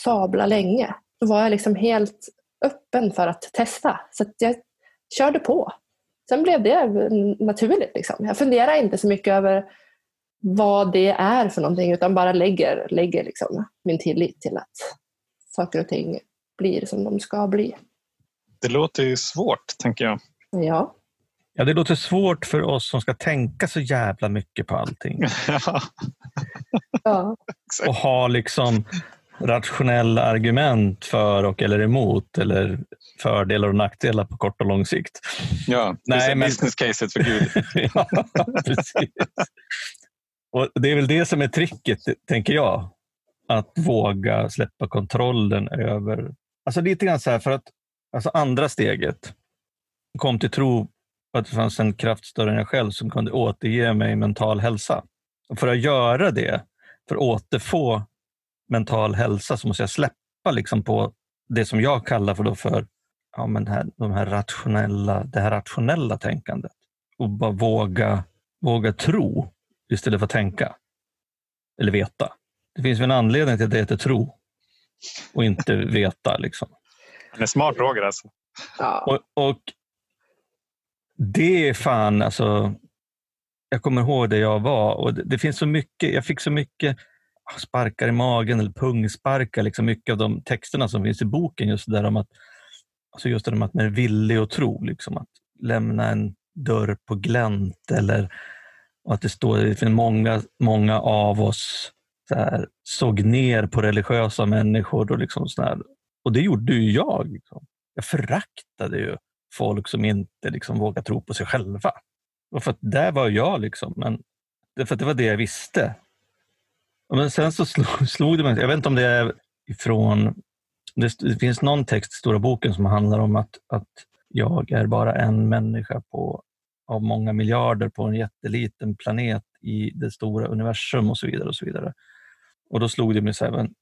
sabla länge, då var jag liksom helt öppen för att testa. Så att jag körde på. Sen blev det naturligt. Liksom. Jag funderar inte så mycket över vad det är för någonting utan bara lägger, lägger liksom min tillit till att saker och ting blir som de ska bli. Det låter ju svårt, tänker jag. Ja, Ja, det låter svårt för oss som ska tänka så jävla mycket på allting Ja, och ha liksom rationella argument för och eller emot eller fördelar och nackdelar på kort och lång sikt. ja Nej, Nej, men- business caset för Gud. ja, precis. Och det är väl det som är tricket, tänker jag. Att våga släppa kontrollen över... Alltså lite grann så här, för att alltså andra steget kom till tro på att det fanns en kraft större än jag själv som kunde återge mig mental hälsa. Och för att göra det, för att återfå mental hälsa, så måste jag släppa liksom på det som jag kallar för, då för ja, men det här, de här rationella, det här rationella tänkandet och bara våga, våga tro istället för att tänka. Eller veta. Det finns en anledning till att det heter tro och inte veta. Liksom. Han är smart Roger alltså. Ja. Och, och det är fan, alltså, jag kommer ihåg det jag var och det, det finns så mycket, jag fick så mycket ah, sparkar i magen eller pungsparkar, liksom mycket av de texterna som finns i boken. Just det där om att, alltså just det om att man är villig att tro, liksom, att lämna en dörr på glänt eller att det står det finns många, många av oss så här, såg ner på religiösa människor. Och, liksom så här, och det gjorde ju jag. Liksom. Jag föraktade ju folk som inte liksom vågar tro på sig själva. Och för att där var jag, liksom, men för att det var det jag visste. Men sen så slog, slog det mig, jag vet inte om det är ifrån, det, det finns någon text i Stora boken som handlar om att, att jag är bara en människa på, av många miljarder på en jätteliten planet i det stora universum och så vidare. Och så vidare. Och då slog det mig så här, men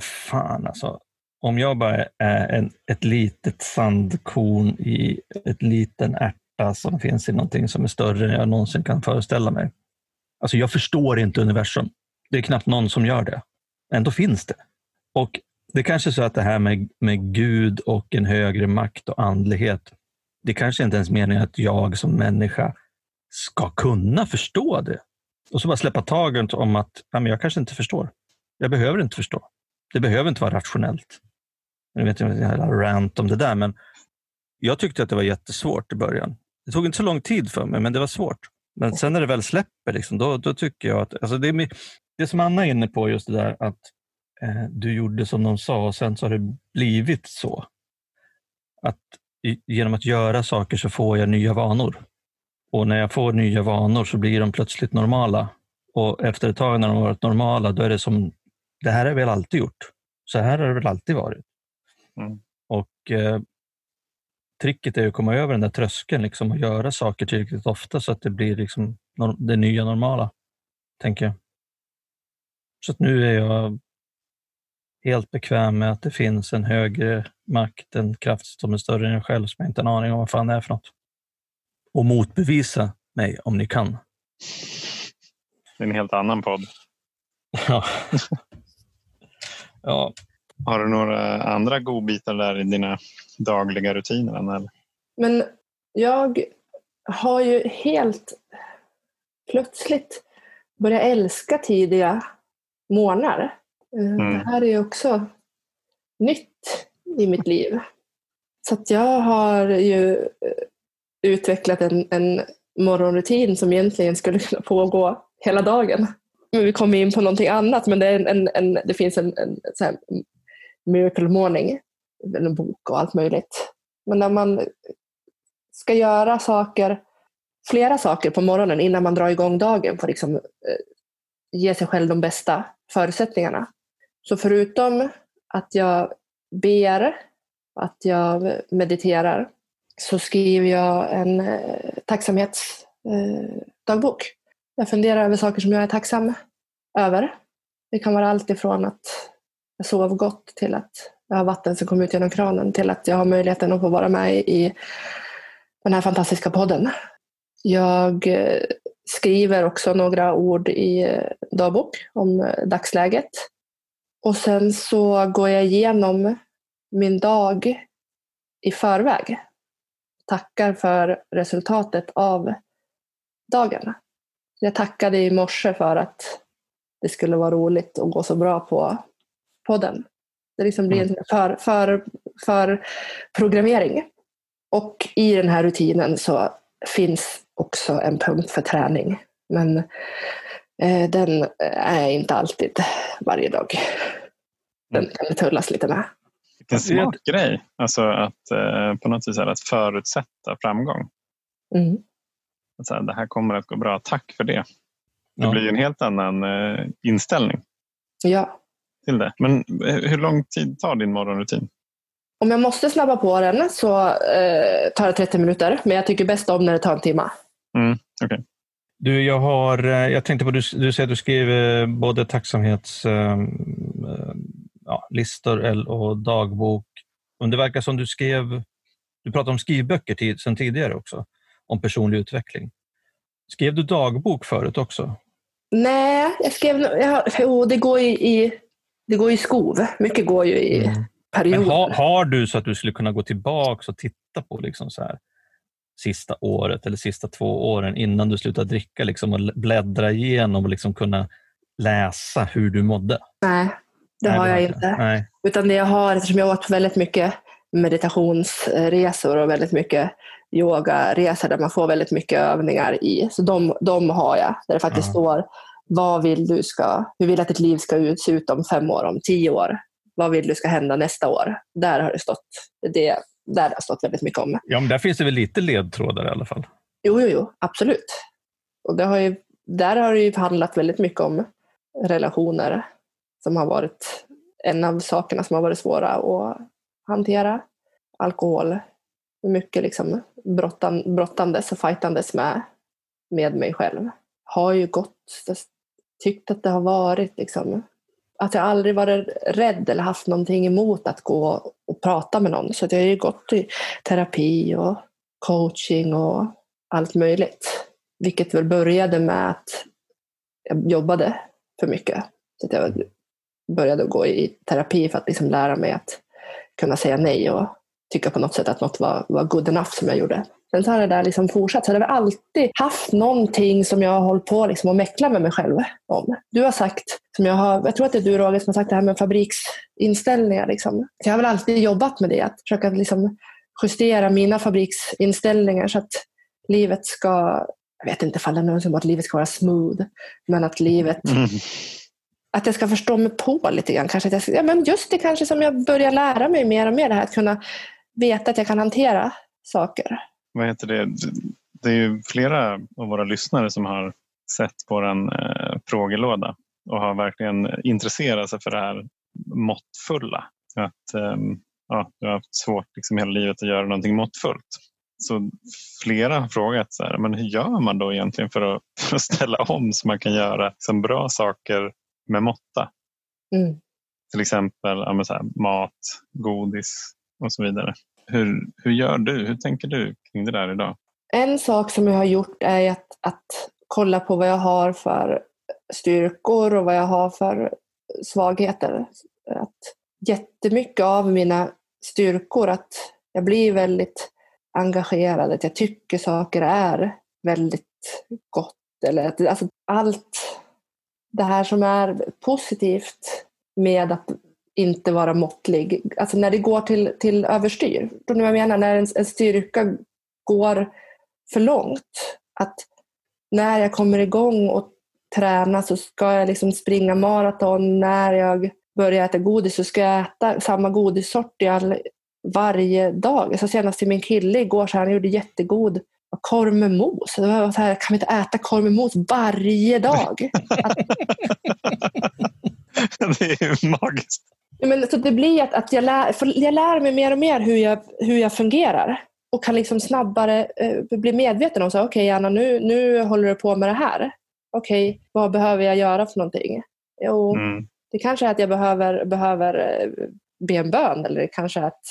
fan alltså, om jag bara är en, ett litet sandkorn i ett liten ärta som finns i någonting som är större än jag någonsin kan föreställa mig. Alltså jag förstår inte universum. Det är knappt någon som gör det. Ändå finns det. Och det är kanske är så att det här med, med Gud och en högre makt och andlighet, det kanske inte ens meningen att jag som människa ska kunna förstå det. Och så bara släppa taget om att ja, men jag kanske inte förstår. Jag behöver inte förstå. Det behöver inte vara rationellt. Jag vet inte om jag rant om det där, men jag tyckte att det var jättesvårt i början. Det tog inte så lång tid för mig, men det var svårt. Men sen när det väl släpper, liksom, då, då tycker jag att... Alltså det, är, det som Anna är inne på, just det där att eh, du gjorde som de sa och sen så har det blivit så. Att i, genom att göra saker så får jag nya vanor. Och när jag får nya vanor så blir de plötsligt normala. Och efter ett tag när de har varit normala, då är det som, det här har jag väl alltid gjort. Så här har det väl alltid varit. Mm. Och eh, tricket är att komma över den där tröskeln liksom, och göra saker tillräckligt ofta så att det blir liksom det nya normala, tänker jag. Så att nu är jag helt bekväm med att det finns en högre makt, en kraft som är större än jag själv, som jag inte har en aning om vad fan det är för något. Och motbevisa mig om ni kan. Det är en helt annan podd. Ja. ja. Har du några andra godbitar där i dina dagliga rutiner? Eller? Men jag har ju helt plötsligt börjat älska tidiga morgnar. Mm. Det här är ju också nytt i mitt liv. Så att jag har ju utvecklat en, en morgonrutin som egentligen skulle kunna pågå hela dagen. Vi kommer in på någonting annat, men det, en, en, det finns en, Miracle Morning, en bok och allt möjligt. Men när man ska göra saker, flera saker på morgonen innan man drar igång dagen för att liksom, eh, ge sig själv de bästa förutsättningarna. Så förutom att jag ber, att jag mediterar, så skriver jag en eh, tacksamhetsdagbok. Eh, jag funderar över saker som jag är tacksam över. Det kan vara allt ifrån att jag sov gott till att jag har vatten som kommer ut genom kranen till att jag har möjligheten att få vara med i den här fantastiska podden. Jag eh, skriver också några ord i eh, dagbok om eh, dagsläget. Och sen så går jag igenom min dag i förväg. Tackar för resultatet av dagen. Jag tackade i morse för att det skulle vara roligt och gå så bra på podden. Det liksom blir en mm. för, för, för programmering. Och i den här rutinen så finns också en punkt för träning. Men eh, den är inte alltid varje dag. Den mm. kan tullas lite med. Vilken smart grej, alltså att eh, på något vis att förutsätta framgång. Mm. Att säga, det här kommer att gå bra, tack för det. Det ja. blir en helt annan eh, inställning. Ja. Till det. Men eh, hur lång tid tar din morgonrutin? Om jag måste snabba på den så eh, tar det 30 minuter. Men jag tycker bäst om när det tar en timme. Mm, okay. Du, jag, har, eh, jag tänkte på, du, du säger att du skriver både tacksamhetslistor ehm, ja, och dagbok. Men det verkar som du skrev, du pratade om skrivböcker tid, sedan tidigare också, om personlig utveckling. Skrev du dagbok förut också? Nej, jag skrev... Jag, jo, det går ju i, det går i skov. Mycket går ju i Mm. perioder. Men har, har du så att du skulle kunna gå tillbaka och titta på liksom så här, sista året eller sista två åren innan du slutar dricka liksom, och bläddra igenom och liksom kunna läsa hur du mådde? Nej, det Nej, har jag inte. Nej. Utan det jag har, eftersom jag har åkt väldigt mycket meditationsresor och väldigt mycket yogaresor där man får väldigt mycket övningar i. Så de, de har jag, där det faktiskt Ja. står vad vill du ska, hur vill att ditt liv ska se ut om fem år, om tio år? Vad vill du ska hända nästa år? Där har det stått, det, där har det stått väldigt mycket om. Ja, men där finns det väl lite ledtrådar i alla fall? Jo, jo, jo, absolut. Och det har ju, där har det ju handlat väldigt mycket om relationer som har varit en av sakerna som har varit svåra att hantera. Alkohol, mycket liksom brottan, brottandes och fightandes med, med mig själv. Har ju gått, tyckt att det har varit liksom, att jag aldrig varit rädd eller haft någonting emot att gå och prata med någon. Så att jag har ju gått i terapi och coaching och allt möjligt. Vilket väl började med att jag jobbade för mycket. Så att jag började gå i terapi för att liksom lära mig att kunna säga nej och tycka på något sätt att något var, var good enough som jag gjorde. Sen så har det där liksom fortsatt. Så jag har alltid haft någonting som jag har hållit på liksom att mäckla med mig själv om. Du har sagt, som jag, har, jag tror att det är du Roger som har sagt det här med fabriksinställningar. Liksom. Jag har väl alltid jobbat med det, att försöka liksom justera mina fabriksinställningar så att livet ska, jag vet inte ifall det är någon som att livet ska vara smooth, men att livet Mm. att jag ska förstå mig på lite grann. Kanske att jag, ja, men just det kanske som jag börjar lära mig mer och mer, det här att kunna veta att jag kan hantera saker. Vad heter det? Det är ju flera av våra lyssnare som har sett vår eh, frågelåda och har verkligen intresserat sig för det här måttfulla. Att, ehm, ja, du har haft svårt liksom hela livet att göra någonting måttfullt. Så flera har frågat så här, men hur gör man då egentligen för att, för att ställa om så man kan göra som bra saker med måtta? Mm. Till exempel ja, här, mat, godis och så vidare. Hur, hur gör du? Hur tänker du kring det där idag? En sak som jag har gjort är att, att kolla på vad jag har för styrkor och vad jag har för svagheter. Att jättemycket av mina styrkor, att jag blir väldigt engagerad, att jag tycker saker är väldigt gott. Eller att, alltså allt det här som är positivt med att inte vara måttlig. Alltså när det går till, till överstyr. Då jag menar? När en, en styrka går för långt. Att när jag kommer igång och tränar så ska jag liksom springa maraton. När jag börjar äta godis så ska jag äta samma godissort i all, varje dag. Alltså senast till min kille igår så han gjorde jättegod korv med mos. Det var så här, kan vi inte äta korv med mos varje dag? Att, det är ju magiskt. Men, så det blir att, att jag, lär, jag lär mig mer och mer hur jag, hur jag fungerar och kan liksom snabbare eh, bli medveten om okej Anna, nu, nu håller du på med det här. Okej, vad behöver jag göra för någonting? Jo, Mm. det kanske är att jag behöver, behöver eh, be en bön eller det kanske är att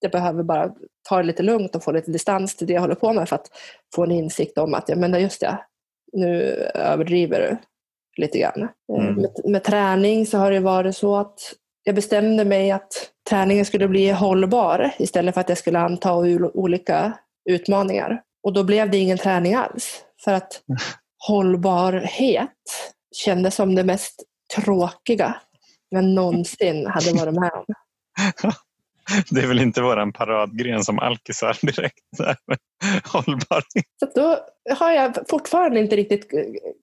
jag behöver bara ta det lite lugnt och få lite distans till det jag håller på med för att få en insikt om att ja, men just det, nu överdriver du lite grann. Eh, Mm. Med, med träning så har det varit så att jag bestämde mig att träningen skulle bli hållbar istället för att jag skulle anta olika utmaningar. Och då blev det ingen träning alls. För att hållbarhet kändes som det mest tråkiga jag någonsin hade varit med om. Det är väl inte våran paradgren som alkisar direkt. Hållbarhet. Så då har jag fortfarande inte riktigt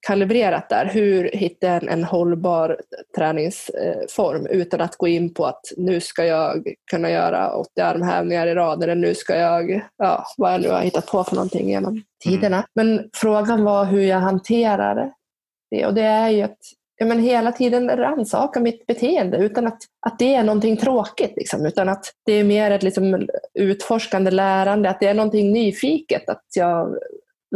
kalibrerat där. Hur hitta en, en hållbar träningsform utan att gå in på att nu ska jag kunna göra 80 armhävningar i rad eller nu ska jag, ja, vad jag nu har hittat på för någonting genom tiderna. Men frågan var hur jag hanterar det och det är ju att ja, men hela tiden rannsaka mitt beteende utan att, att det är någonting tråkigt. Liksom, utan att det är mer ett liksom, utforskande lärande, att det är någonting nyfiket. Att jag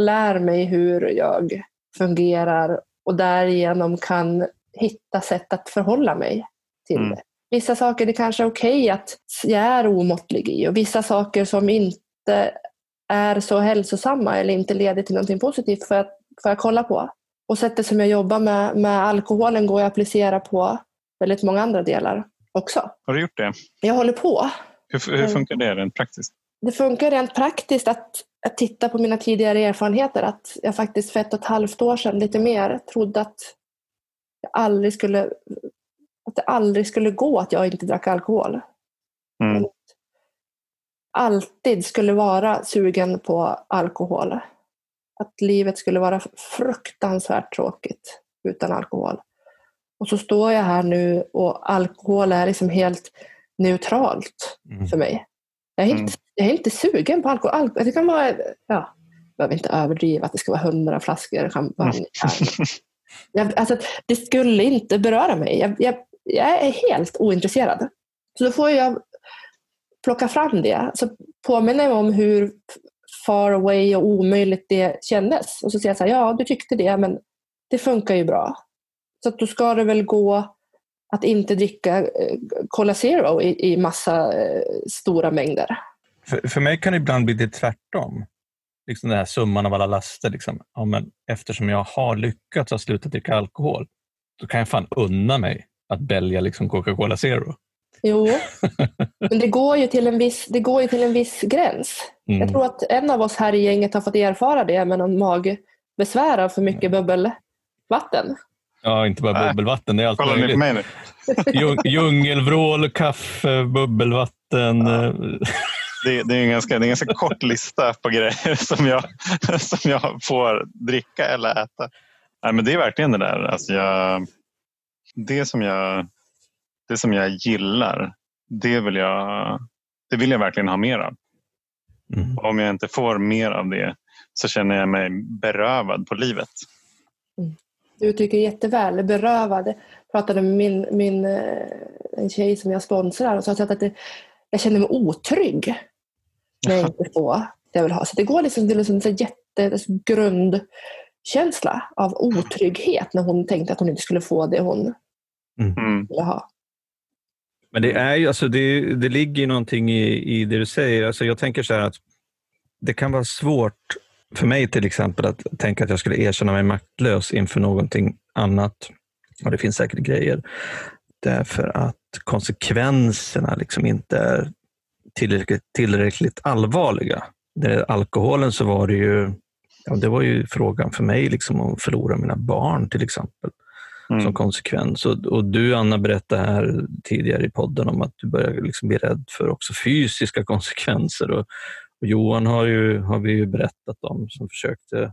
lär mig hur jag fungerar och därigenom kan hitta sätt att förhålla mig till Mm. det. Vissa saker det kanske är okej att jag är omåttlig i och vissa saker som inte är så hälsosamma eller inte leder till någonting positivt får jag, får jag kolla på. Och sättet som jag jobbar med, med alkoholen går att applicera på väldigt många andra delar också. Har du gjort det? Jag håller på. Hur, hur funkar det rent praktiskt? Det funkar rent praktiskt att, att titta på mina tidigare erfarenheter. Att jag faktiskt för ett och ett halvt år sedan, lite mer, trodde att jag aldrig skulle att det aldrig skulle gå att jag inte drack alkohol. Mm. Alltid skulle vara sugen på alkohol. Att livet skulle vara fruktansvärt tråkigt utan alkohol. Och så står jag här nu och alkohol är liksom helt neutralt Mm. för mig. Jag är, inte, Mm. jag är inte sugen på alkohol. alkohol det kan vara, ja, jag behöver inte överdriva att det ska vara hundra flaskor champagne. Jag, alltså, det skulle inte beröra mig. Jag, jag, jag är helt ointresserad. Så då får jag plocka fram det. Så påminner jag om hur far away och omöjligt det kändes. Och så säger jag så här, ja du tyckte det men det funkar ju bra. Så att då ska det väl gå att inte dricka eh, Cola Zero i, i massa eh, stora mängder. För, för mig kan det ibland bli lite tvärtom. Liksom den här summan av alla laster. Liksom. Ja, men eftersom jag har lyckats att sluta dricka alkohol, då kan jag fan unna mig att välja liksom Coca-Cola Zero. Jo, men det går ju till en viss, det går ju till en viss gräns. Mm. Jag tror att en av oss här i gänget har fått erfara det med någon magbesvär av för mycket bubbelvatten. Ja, inte bara bubbelvatten, det är allt Kolla möjligt. mig nu. Djung- Djungelvrål, kaffe, bubbelvatten. Ja. eh, Det, det, är en ganska, det är en ganska kort lista på grejer som jag, som jag får dricka eller äta. Nej, men det är verkligen det där. Alltså jag, det, som jag, det som jag gillar, det vill jag, det vill jag verkligen ha mer av. Mm. Och om jag inte får mer av det så känner jag mig berövad på livet. Du uttrycker jätteväl, berövad. Jag pratade med min, min, eh, en tjej som jag sponsrar och sa att det, jag känner mig otrygg när jag inte får det jag vill ha. Så det går liksom till en sån så jätte liksom grundkänsla av otrygghet när hon tänkte att hon inte skulle få det hon Mm. ville ha. Men det, är ju, alltså det, det ligger ju någonting i, i det du säger. Alltså jag tänker så här att det kan vara svårt för mig till exempel att tänka att jag skulle erkänna mig maktlös inför någonting annat. Och det finns säkert grejer. Därför att konsekvenserna liksom inte är tillräckligt, tillräckligt allvarliga. När det alkoholen så var det ju, ja, det var ju frågan för mig liksom att förlora mina barn till exempel som Mm. konsekvens. Och, och du Anna berättade här tidigare i podden om att du börjar liksom bli rädd för också fysiska konsekvenser. Och, och Johan har, ju, har vi ju berättat om som försökte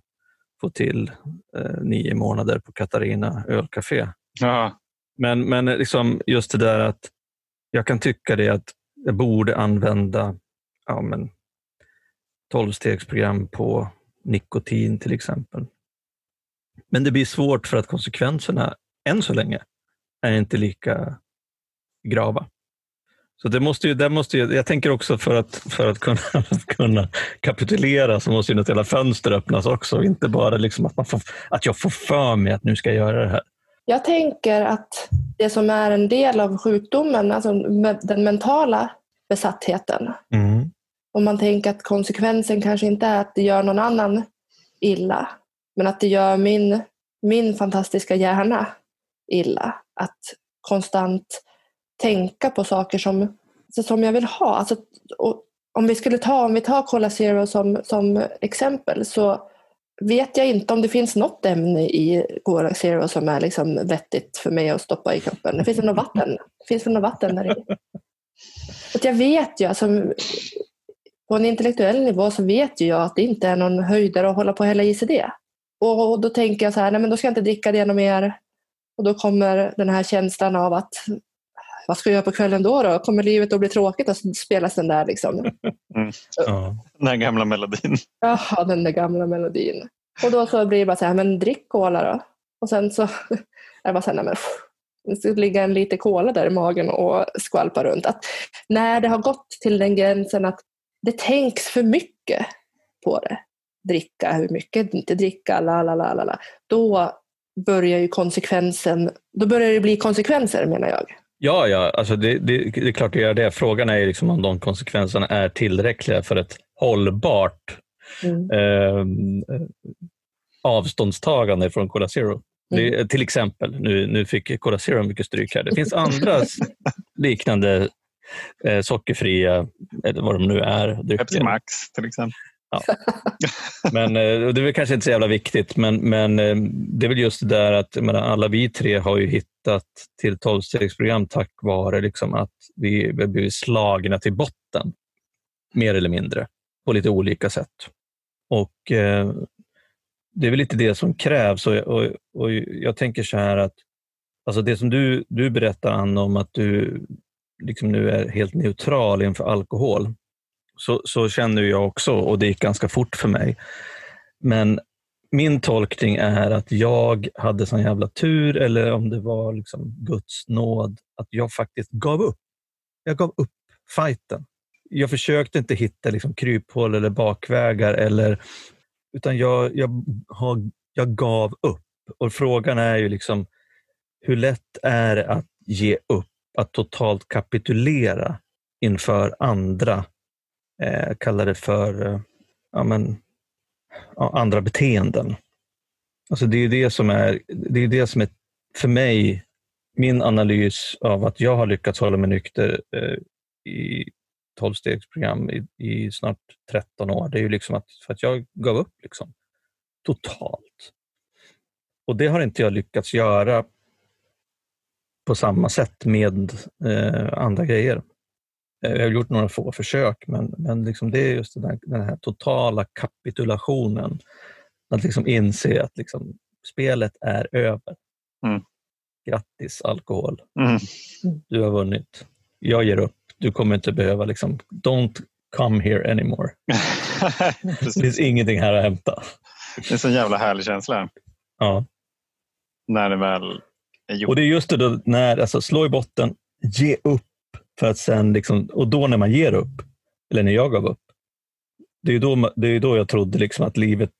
få till eh, nio månader på Katarina ölcafé. Ja, Men, men liksom just det där att jag kan tycka det att jag borde använda ja, men, 12-stegsprogram på nikotin till exempel. Men det blir svårt för att konsekvenserna än så länge är inte lika grava. Så det måste ju, det måste ju, jag tänker också för att, för att kunna, att kunna kapitulera så måste ju något jävla fönster öppnas också. Inte bara liksom att, man får, att jag får för mig att nu ska jag göra det här. Jag tänker att det som är en del av sjukdomen, alltså den mentala besattheten, Mm. om man tänker att konsekvensen kanske inte är att det gör någon annan illa, men att det gör min, min fantastiska hjärna illa. Att konstant tänka på saker som, som jag vill ha. Alltså, och om vi skulle ta, om vi tar Cola Zero som, som exempel så vet jag inte om det finns något ämne i Cola Zero som är liksom vettigt för mig att stoppa i kroppen. Det finns väl något vatten, det finns väl något vatten där i. Att jag vet ju, alltså, på en intellektuell nivå så vet ju jag att det inte är någon höjdare att hålla på och hälla i sig det. Och, och då tänker jag så här, nej men då ska jag inte dricka det något mer. Och då kommer den här känslan av att vad ska jag göra på kvällen då? då? Kommer livet att bli tråkigt? Och så spelas den där liksom. Ja. den här gamla melodin. Jaha, den där gamla melodin. Och då så blir det bara så här, men drick cola då. Och sen så är det bara så här, nej men det ska ligga en lite cola där i magen och skvalpa runt. Att när det har gått till den gränsen att det tänks för mycket på det. Dricka, hur mycket, inte dricka, la la la la la. Då börjar ju konsekvensen, då börjar det bli konsekvenser menar jag. Ja, ja alltså det, det, det är klart det gör det. Frågan är ju liksom om de konsekvenserna är tillräckliga för ett hållbart Mm. eh, avståndstagande från Cola Zero. Det, mm. till exempel, nu, nu fick Cola Zero mycket stryk här. Det finns andra liknande eh, sockerfria, eller vad de nu är. Drycker. Pepsi Max till exempel. Ja. Men, eh, det är väl kanske inte så jävla viktigt, men, men eh, det är väl just det där att menar, alla vi tre har ju hittat till tolvstegsprogram tack vare liksom att vi, vi blivit slagna till botten, mer eller mindre, på lite olika sätt. Och eh, Det är väl lite det som krävs och, och, och jag tänker så här att alltså det som du, du berättar, Anna, om att du liksom nu är helt neutral inför alkohol, så, så känner jag också och det gick ganska fort för mig. Men min tolkning är att jag hade sån jävla tur, eller om det var liksom Guds nåd, att jag faktiskt gav upp. Jag gav upp fighten. Jag försökte inte hitta liksom kryphål eller bakvägar, eller, utan jag, jag, jag gav upp. Och Frågan är ju liksom, hur lätt är det att ge upp, att totalt kapitulera inför andra eh, kallar det för eh, ja, men, ja, andra beteenden. Alltså det är det som är, det är det som är för mig min analys av att jag har lyckats hålla mig nykter eh, i tolvstegsprogram i, i snart 13 år. Det är ju liksom att, för att jag gav upp liksom, totalt. Och det har inte jag lyckats göra på samma sätt med eh, andra grejer. Eh, jag har gjort några få försök, men, men liksom det är just den här, den här totala kapitulationen. Att liksom inse att liksom, spelet är över. Mm. Grattis alkohol. Mm. Du har vunnit. Jag ger upp. Du kommer inte behöva liksom, don't come here anymore. det finns ingenting här att hämta. Det är en så jävla härlig känsla. Ja. När det väl är gjort. Och det är just det då, när, alltså, slå i botten, ge upp för att sen liksom, och då när man ger upp, eller när jag gav upp, det är då, det är då jag trodde liksom att livet,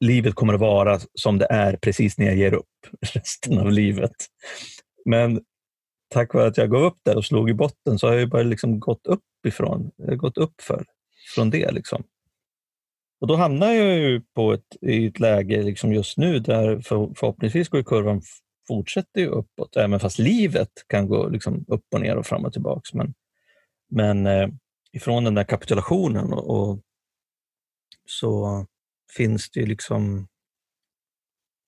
livet kommer att vara som det är precis när jag ger upp resten av livet. Men tack vare att jag gav upp där och slog i botten så har jag bara liksom gått upp ifrån, eh, gått upp för, från det. Liksom. Och Då hamnar jag ju på ett, i ett läge liksom just nu där för, förhoppningsvis går kurvan fortsätter ju uppåt, även fast livet kan gå liksom upp och ner och fram och tillbaks. Men, men eh, ifrån den där kapitulationen och, och, så finns det ju liksom,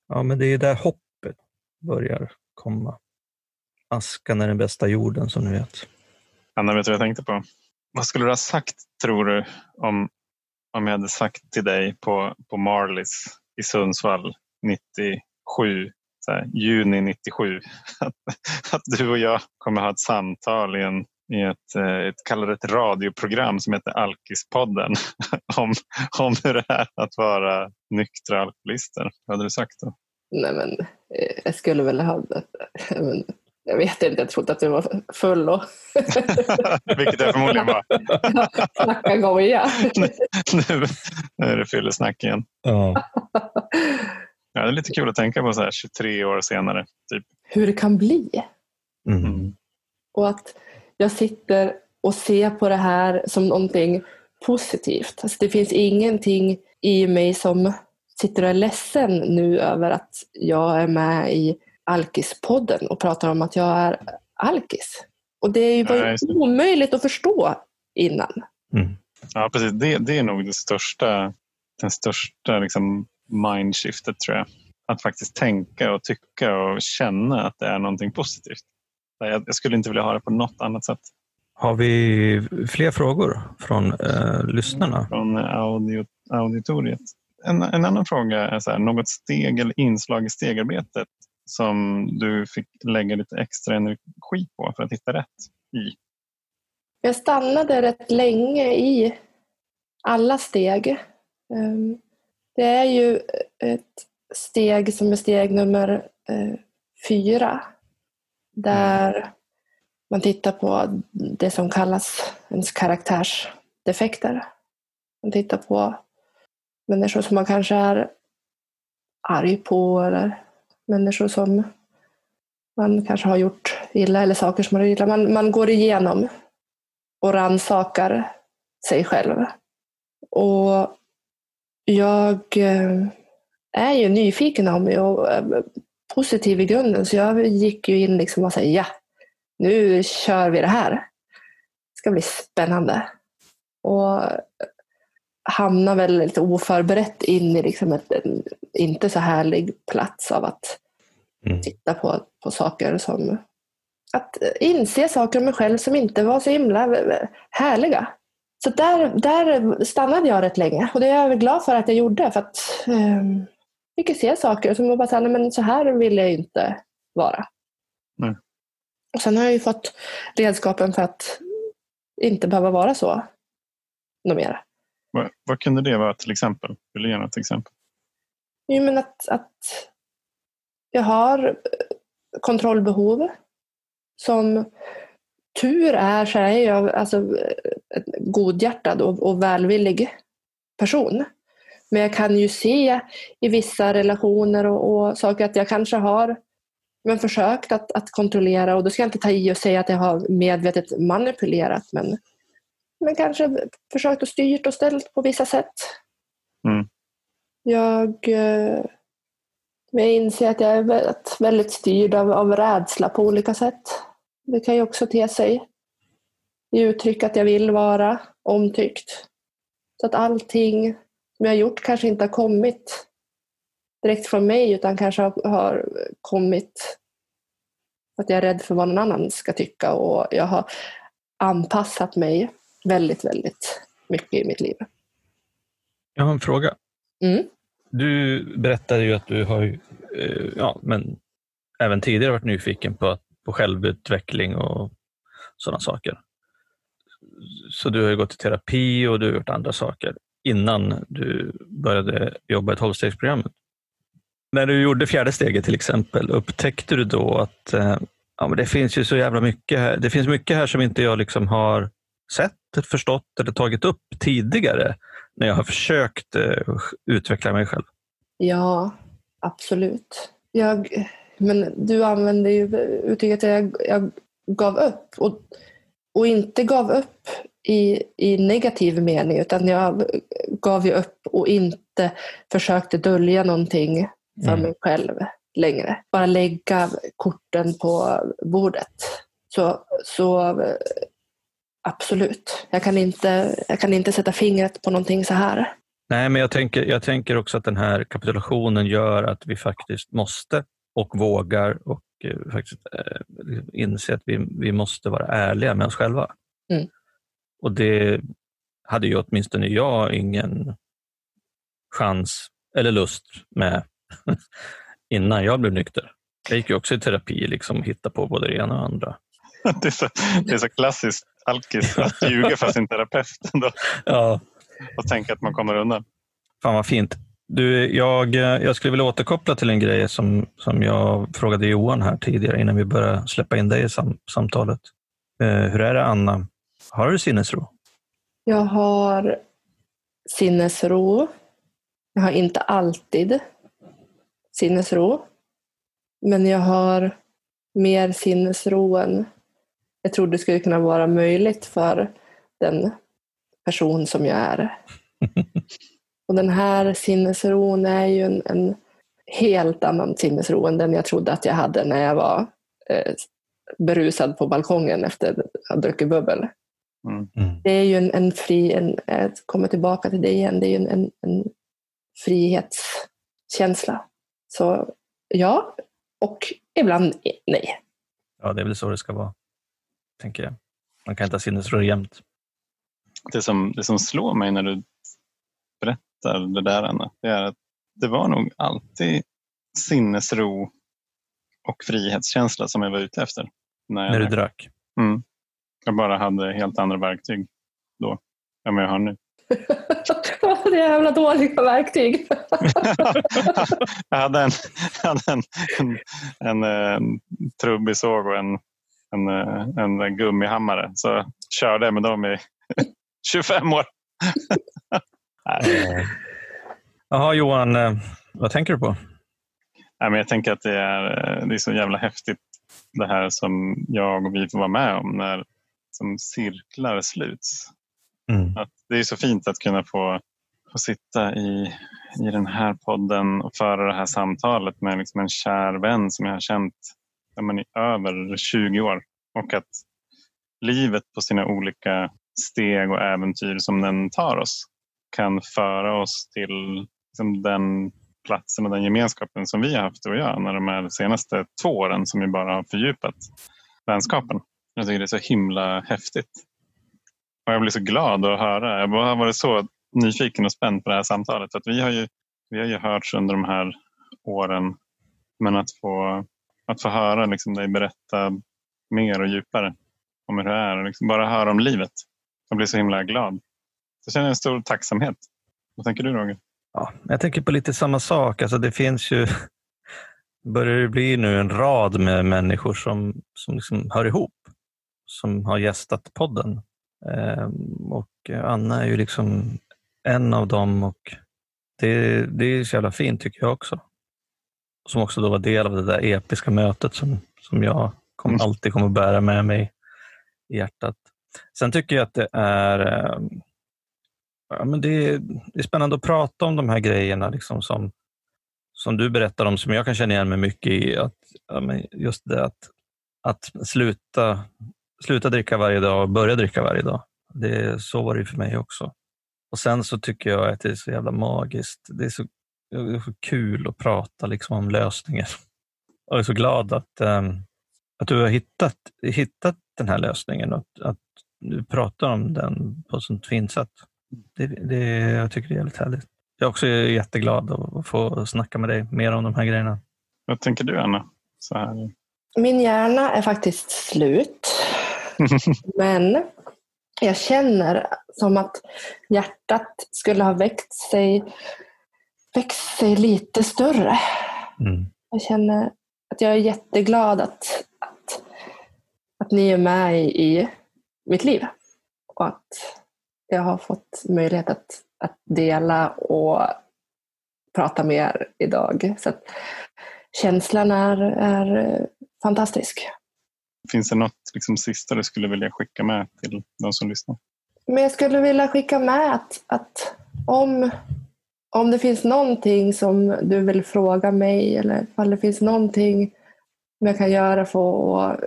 ja men det är där hoppet börjar komma. Askan är den bästa jorden som ni vet. Anna, vet du vad jag tänkte på? Vad skulle du ha sagt, tror du, om, om jag hade sagt till dig på, på Marlies i Sundsvall 97 här, juni 97 att, att du och jag kommer ha ett samtal i, en, i ett, eh, ett, kallar ett radioprogram som heter Alkispodden om, om hur det är att vara nyktra alkoholister. Vad hade du sagt då? Nej men eh, jag skulle väl ha... Men, jag vet inte, jag trodde att du var full. Och Vilket jag förmodligen var. Snacka goja. nu, nu är det fyllesnack igen. Ja. Ja, det är lite kul att tänka på så här 23 år senare. Typ. Hur det kan bli. Mm. mm. Och att jag sitter och ser på det här som någonting positivt. Alltså det finns ingenting i mig som sitter och är ledsen nu över att jag är med i Alkispodden och pratar om att jag är alkis. Och det är ju bara omöjligt att förstå innan. Mm. Ja, precis. Det, det är nog det största, den största liksom mindshiftet tror jag. Att faktiskt tänka och tycka och känna att det är någonting positivt. Jag skulle inte vilja ha det på något annat sätt. Har vi fler frågor från eh, lyssnarna? Från audio, auditoriet. En, en, annan fråga är så här, något steg eller inslag i stegarbetet som du fick lägga lite extra energi på för att hitta rätt i? Jag stannade rätt länge i alla steg. Um, det är ju ett steg som är steg nummer eh, fyra. Där mm. man tittar på det som kallas ens karaktärsdefekter. Man tittar på människor som man kanske är arg på eller människor som man kanske har gjort illa eller saker som man har gjort illa. Man, man går igenom och rannsakar sig själv. Och jag eh, är ju nyfiken av mig och eh, positiv i grunden. Så jag gick ju in liksom och sa ja, nu kör vi det här. Det ska bli spännande. Och hamnar väl lite oförberett in i liksom ett, en inte så härlig plats av att mm. titta på, på saker som att inse saker om mig själv som inte var så himla härliga. Så där, där stannade jag rätt länge och det är jag glad för att jag gjorde. För att eh, jag fick se saker som jag bara sa, men så här vill jag inte vara. Mm. Och sen har jag ju fått redskapen för att inte behöva vara så något mer. Vad, vad kunde det vara till exempel? Vill du ge något exempel? Jo, men att, att jag har kontrollbehov som tur är så är jag alltså, godhjärtad och, och välvillig person. Men jag kan ju se i vissa relationer och, och saker att jag kanske har men försökt att, att kontrollera och då ska jag inte ta i och säga att jag har medvetet manipulerat men, men kanske försökt att styrt och ställt på vissa sätt. Mm. Jag, eh, jag inser att jag är väldigt styrd av, av rädsla på olika sätt. Det kan ju också te sig i uttryck att jag vill vara omtyckt. Så att allting som jag har gjort kanske inte har kommit direkt från mig utan kanske har kommit för att jag är rädd för vad någon annan ska tycka och jag har anpassat mig väldigt, väldigt mycket i mitt liv. Jag har en fråga. Mm. Du berättade ju att du har eh, ja, men även tidigare varit nyfiken på, på självutveckling och sådana saker. Så du har gått i terapi och du har gjort andra saker innan du började jobba i tolvstegsprogrammet. När du gjorde fjärde steget till exempel, upptäckte du då att eh, ja, men det finns ju så jävla mycket här. Det finns mycket här som inte jag liksom har sett, förstått eller tagit upp tidigare när jag har försökt eh, utveckla mig själv? Ja, absolut. Jag, men du använde ju uttrycket jag, jag gav upp. Och, och inte gav upp i, i negativ mening utan jag gav ju upp och inte försökte dölja någonting för mm. mig själv längre. Bara lägga korten på bordet. Så, så absolut, jag kan, inte, jag kan inte sätta fingret på någonting så här. Nej, men jag tänker, jag tänker också att den här kapitulationen gör att vi faktiskt måste och vågar och eh, faktiskt eh, inse att vi, vi måste vara ärliga med oss själva. Mm. Och det hade ju åtminstone jag ingen chans eller lust med innan jag blev nykter. Jag gick ju också i terapi liksom, och hittade på både det ena och andra. Det är så, det är så klassiskt alkis att ljuga för sin terapeut. Ändå. Ja. Och tänka att man kommer undan. Fan vad fint. Du, jag, jag skulle vilja återkoppla till en grej som, som jag frågade Johan här tidigare innan vi började släppa in dig i sam, samtalet. Eh, hur är det Anna? Har du sinnesro? Jag har sinnesro. Jag har inte alltid sinnesro. Men jag har mer sinnesro än jag trodde skulle kunna vara möjligt för den person som jag är. Och den här sinnesron är ju en, en, helt annan sinnesro än den jag trodde att jag hade när jag var eh, berusad på balkongen efter att ha druckit bubbel. Mm. mm. Det är ju en, en fri, en, jag kommer tillbaka till det igen, det är ju en, en, en frihetskänsla. Så ja, och ibland nej. Ja, det är väl så det ska vara, tänker jag. Man kan inte ha sinnesro jämt. Det som, det som slår mig när du berättar det där, Anna, det är att det var nog alltid sinnesro och frihetskänsla som jag var ute efter. När, när du drack? Mm. Jag bara hade helt andra verktyg då än vad jag har nu. det är jävla dåliga verktyg. jag hade en, hade en, en, en, en trubbig såg och en, en, en gummihammare. Så körde jag med dem i 25 år. Jaha Johan, eh, vad tänker du på? Nej, men jag tänker att det är, det är så jävla häftigt det här som jag och vi får vara med om när som cirklar sluts. Mm. Att det är så fint att kunna få få sitta i, i den här podden och föra det här samtalet med liksom en kär vän som jag har känt i över 20 år. Och att livet på sina olika steg och äventyr som den tar oss kan föra oss till liksom den platsen och den gemenskapen som vi har haft och jag under de här senaste två åren som vi bara har fördjupat vänskapen. Jag tycker det är så himla häftigt. Och jag blir så glad att höra. Jag har varit så nyfiken och spänd på det här samtalet. För att vi, har ju, vi har ju hörts under de här åren. Men att få, att få höra liksom dig berätta mer och djupare om hur det är. Och liksom bara höra om livet. Jag blir så himla glad. Så känner jag en stor tacksamhet. Vad tänker du Roger? Ja, jag tänker på lite samma sak. Alltså det finns ju börjar det bli nu en rad med människor som, som liksom hör ihop, som har gästat podden. Ehm, och Anna är ju liksom en av dem och det, det är så jävla fint tycker jag också. Som också då var del av det där episka mötet som, som jag kom, mm. alltid kommer bära med mig i hjärtat. Sen tycker jag att det är, ehm, ja, men det, det är spännande att prata om de här grejerna liksom som, som du berättar om, som jag kan känna igen mig mycket i. Att, ja, just det att, att sluta, sluta dricka varje dag och börja dricka varje dag. Det, så var det för mig också. Och Sen så tycker jag att det är så jävla magiskt. Det är så, det är så kul att prata liksom om lösningen. Jag är så glad att, ehm, att du har hittat, hittat den här lösningen och att, att du pratar om den på ett sånt fint sätt. Det, det, jag tycker det är väldigt härligt. Jag är också jätteglad att få snacka med dig mer om de här grejerna. Vad tänker du Anna? Så här. Min hjärna är faktiskt slut. Men jag känner som att hjärtat skulle ha växt sig, växt sig lite större. Mm. Jag känner att jag är jätteglad att, att, att ni är med i mitt liv. Och att jag har fått möjlighet att, att dela och prata med er idag. Så känslan är, är fantastisk. Finns det något liksom, sista du skulle vilja skicka med till de som lyssnar? Men jag skulle vilja skicka med att, att om, om det finns någonting som du vill fråga mig eller om det finns någonting som jag kan göra för att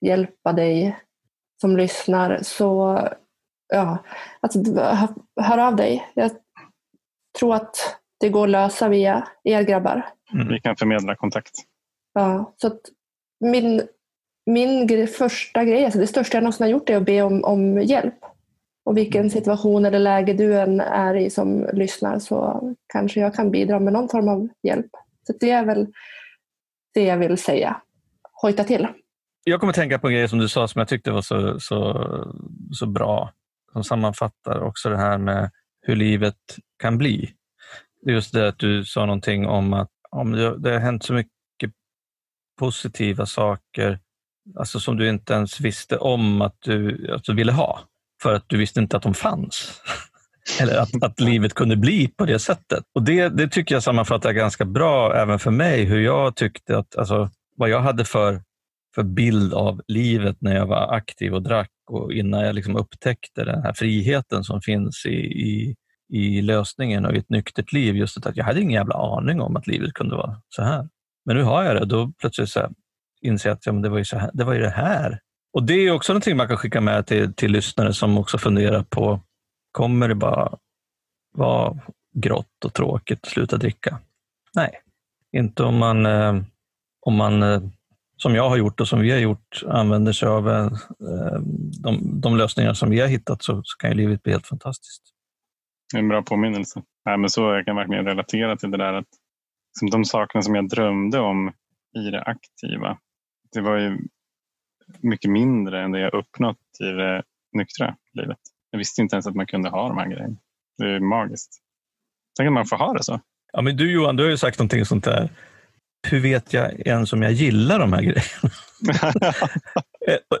hjälpa dig som lyssnar så ja, alltså, hör av dig. Jag tror att det går att lösa via er grabbar. Mm. Vi kan förmedla kontakt. Ja, så att min min första grej, alltså det största jag någonsin har gjort är att be om, om hjälp. Och vilken situation eller läge du än är i som lyssnar så kanske jag kan bidra med någon form av hjälp. Så det är väl det jag vill säga. Hojta till. Jag kommer tänka på en grej som du sa som jag tyckte var så, så, så bra. Som sammanfattar också det här med hur livet kan bli. Just det att du sa någonting om att om det, det har hänt så mycket positiva saker alltså som du inte ens visste om att du, att du ville ha, för att du visste inte att de fanns. Eller att, att livet kunde bli på det sättet. Och Det, det tycker jag sammanfattar ganska bra även för mig, hur jag tyckte att, alltså, vad jag hade för, för bild av livet när jag var aktiv och drack och innan jag liksom upptäckte den här friheten som finns i, i, i lösningen och i ett nyktert liv. Just att jag hade ingen jävla aning om att livet kunde vara så här. Men nu har jag det. Då plötsligt så inser jag att ja, men det, var ju så här, det var ju det här. Och Det är också någonting man kan skicka med till, till lyssnare som också funderar på, kommer det bara vara grått och tråkigt att sluta dricka? Nej, inte om man, eh, om man eh, som jag har gjort och som vi har gjort, använder sig av eh, de, de lösningar som vi har hittat så, så kan ju livet bli helt fantastiskt. Det är en bra påminnelse. Nej, men så jag kan verkligen relatera till det där att de sakerna som jag drömde om i det aktiva det var ju mycket mindre än det jag uppnått i det nyktra livet. Jag visste inte ens att man kunde ha de här grejerna. Det är magiskt. Tänk att man får ha det så. Ja, men du Johan, du har ju sagt någonting sånt där. Hur vet jag ens om jag gillar de här grejerna?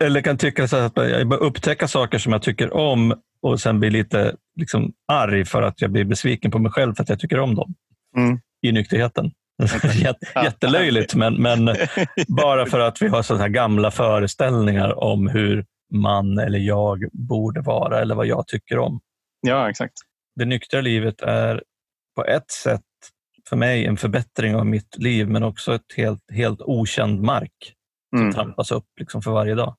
Eller kan tycka så att jag bara upptäcka saker som jag tycker om och sen bli lite liksom arg för att jag blir besviken på mig själv för att jag tycker om dem mm. i nykterheten. Jättelöjligt, men, men bara för att vi har sådana här gamla föreställningar om hur man eller jag borde vara eller vad jag tycker om. Ja, exakt. det nyktra livet är på ett sätt för mig en förbättring av mitt liv, men också ett helt, helt okänd mark som Mm. trampas upp liksom för varje dag.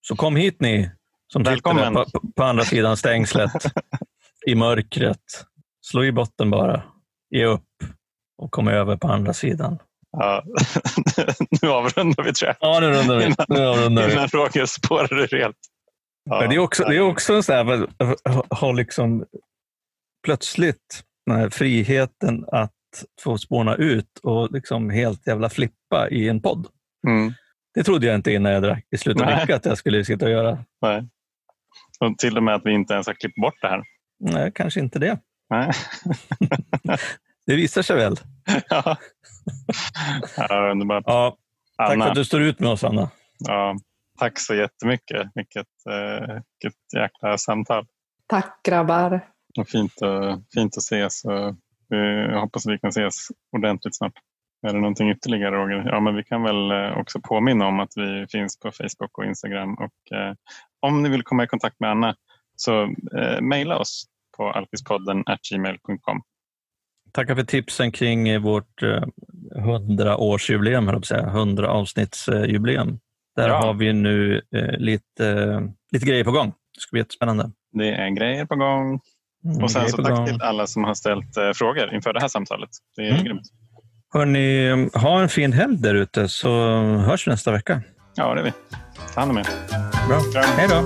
Så kom hit ni som sitter på, på andra sidan stängslet i mörkret. Slå i botten bara, ge upp och kom över på andra sidan. Ja. nu avrundar vi tror jag. Ja, nu rundar vi. Nu avrundar vi. Innan Roger spårar ur helt. Ja. Det är också, det är också en sån här, ha- ha liksom plötsligt den friheten att få spåna ut och liksom helt jävla flippa i en podd. Mm. Det trodde jag inte innan jag drack i slutet av veckan att jag skulle sitta och göra. Nej. Och till och med att vi inte ens har klippt bort det här. Nej, kanske inte det. Nej. Det visar sig väl. ja. ja, underbart. Ja, tack Anna, för att du står ut med oss, Anna. ja, tack så jättemycket. Vilket, eh, vilket jäkla samtal. Tack grabbar. Och fint, att- fint att ses. Och jag hoppas att vi kan ses ordentligt snart. Är det någonting ytterligare Roger? Ja, men vi kan väl eh, också påminna om att vi finns på Facebook och Instagram. Och, eh, om ni vill komma i kontakt med Anna så eh, mejla oss på alkispodden gmail.com. Tackar för tipsen kring eh, vårt eh, 100-årsjubileum, höll jag på att säga. 100 avsnittsjubileum. Där Ja. har vi nu eh, lite, eh, lite grejer på gång. Det ska bli jättespännande. Det är grejer på gång. Mm, Och sen så tack till alla som har ställt eh, frågor inför det här samtalet. Det är Mm. grymt. Hörni, ha en fin helg där ute så hörs vi nästa vecka. Ja, det är vi. Ta hand om er. Bra. Hej då!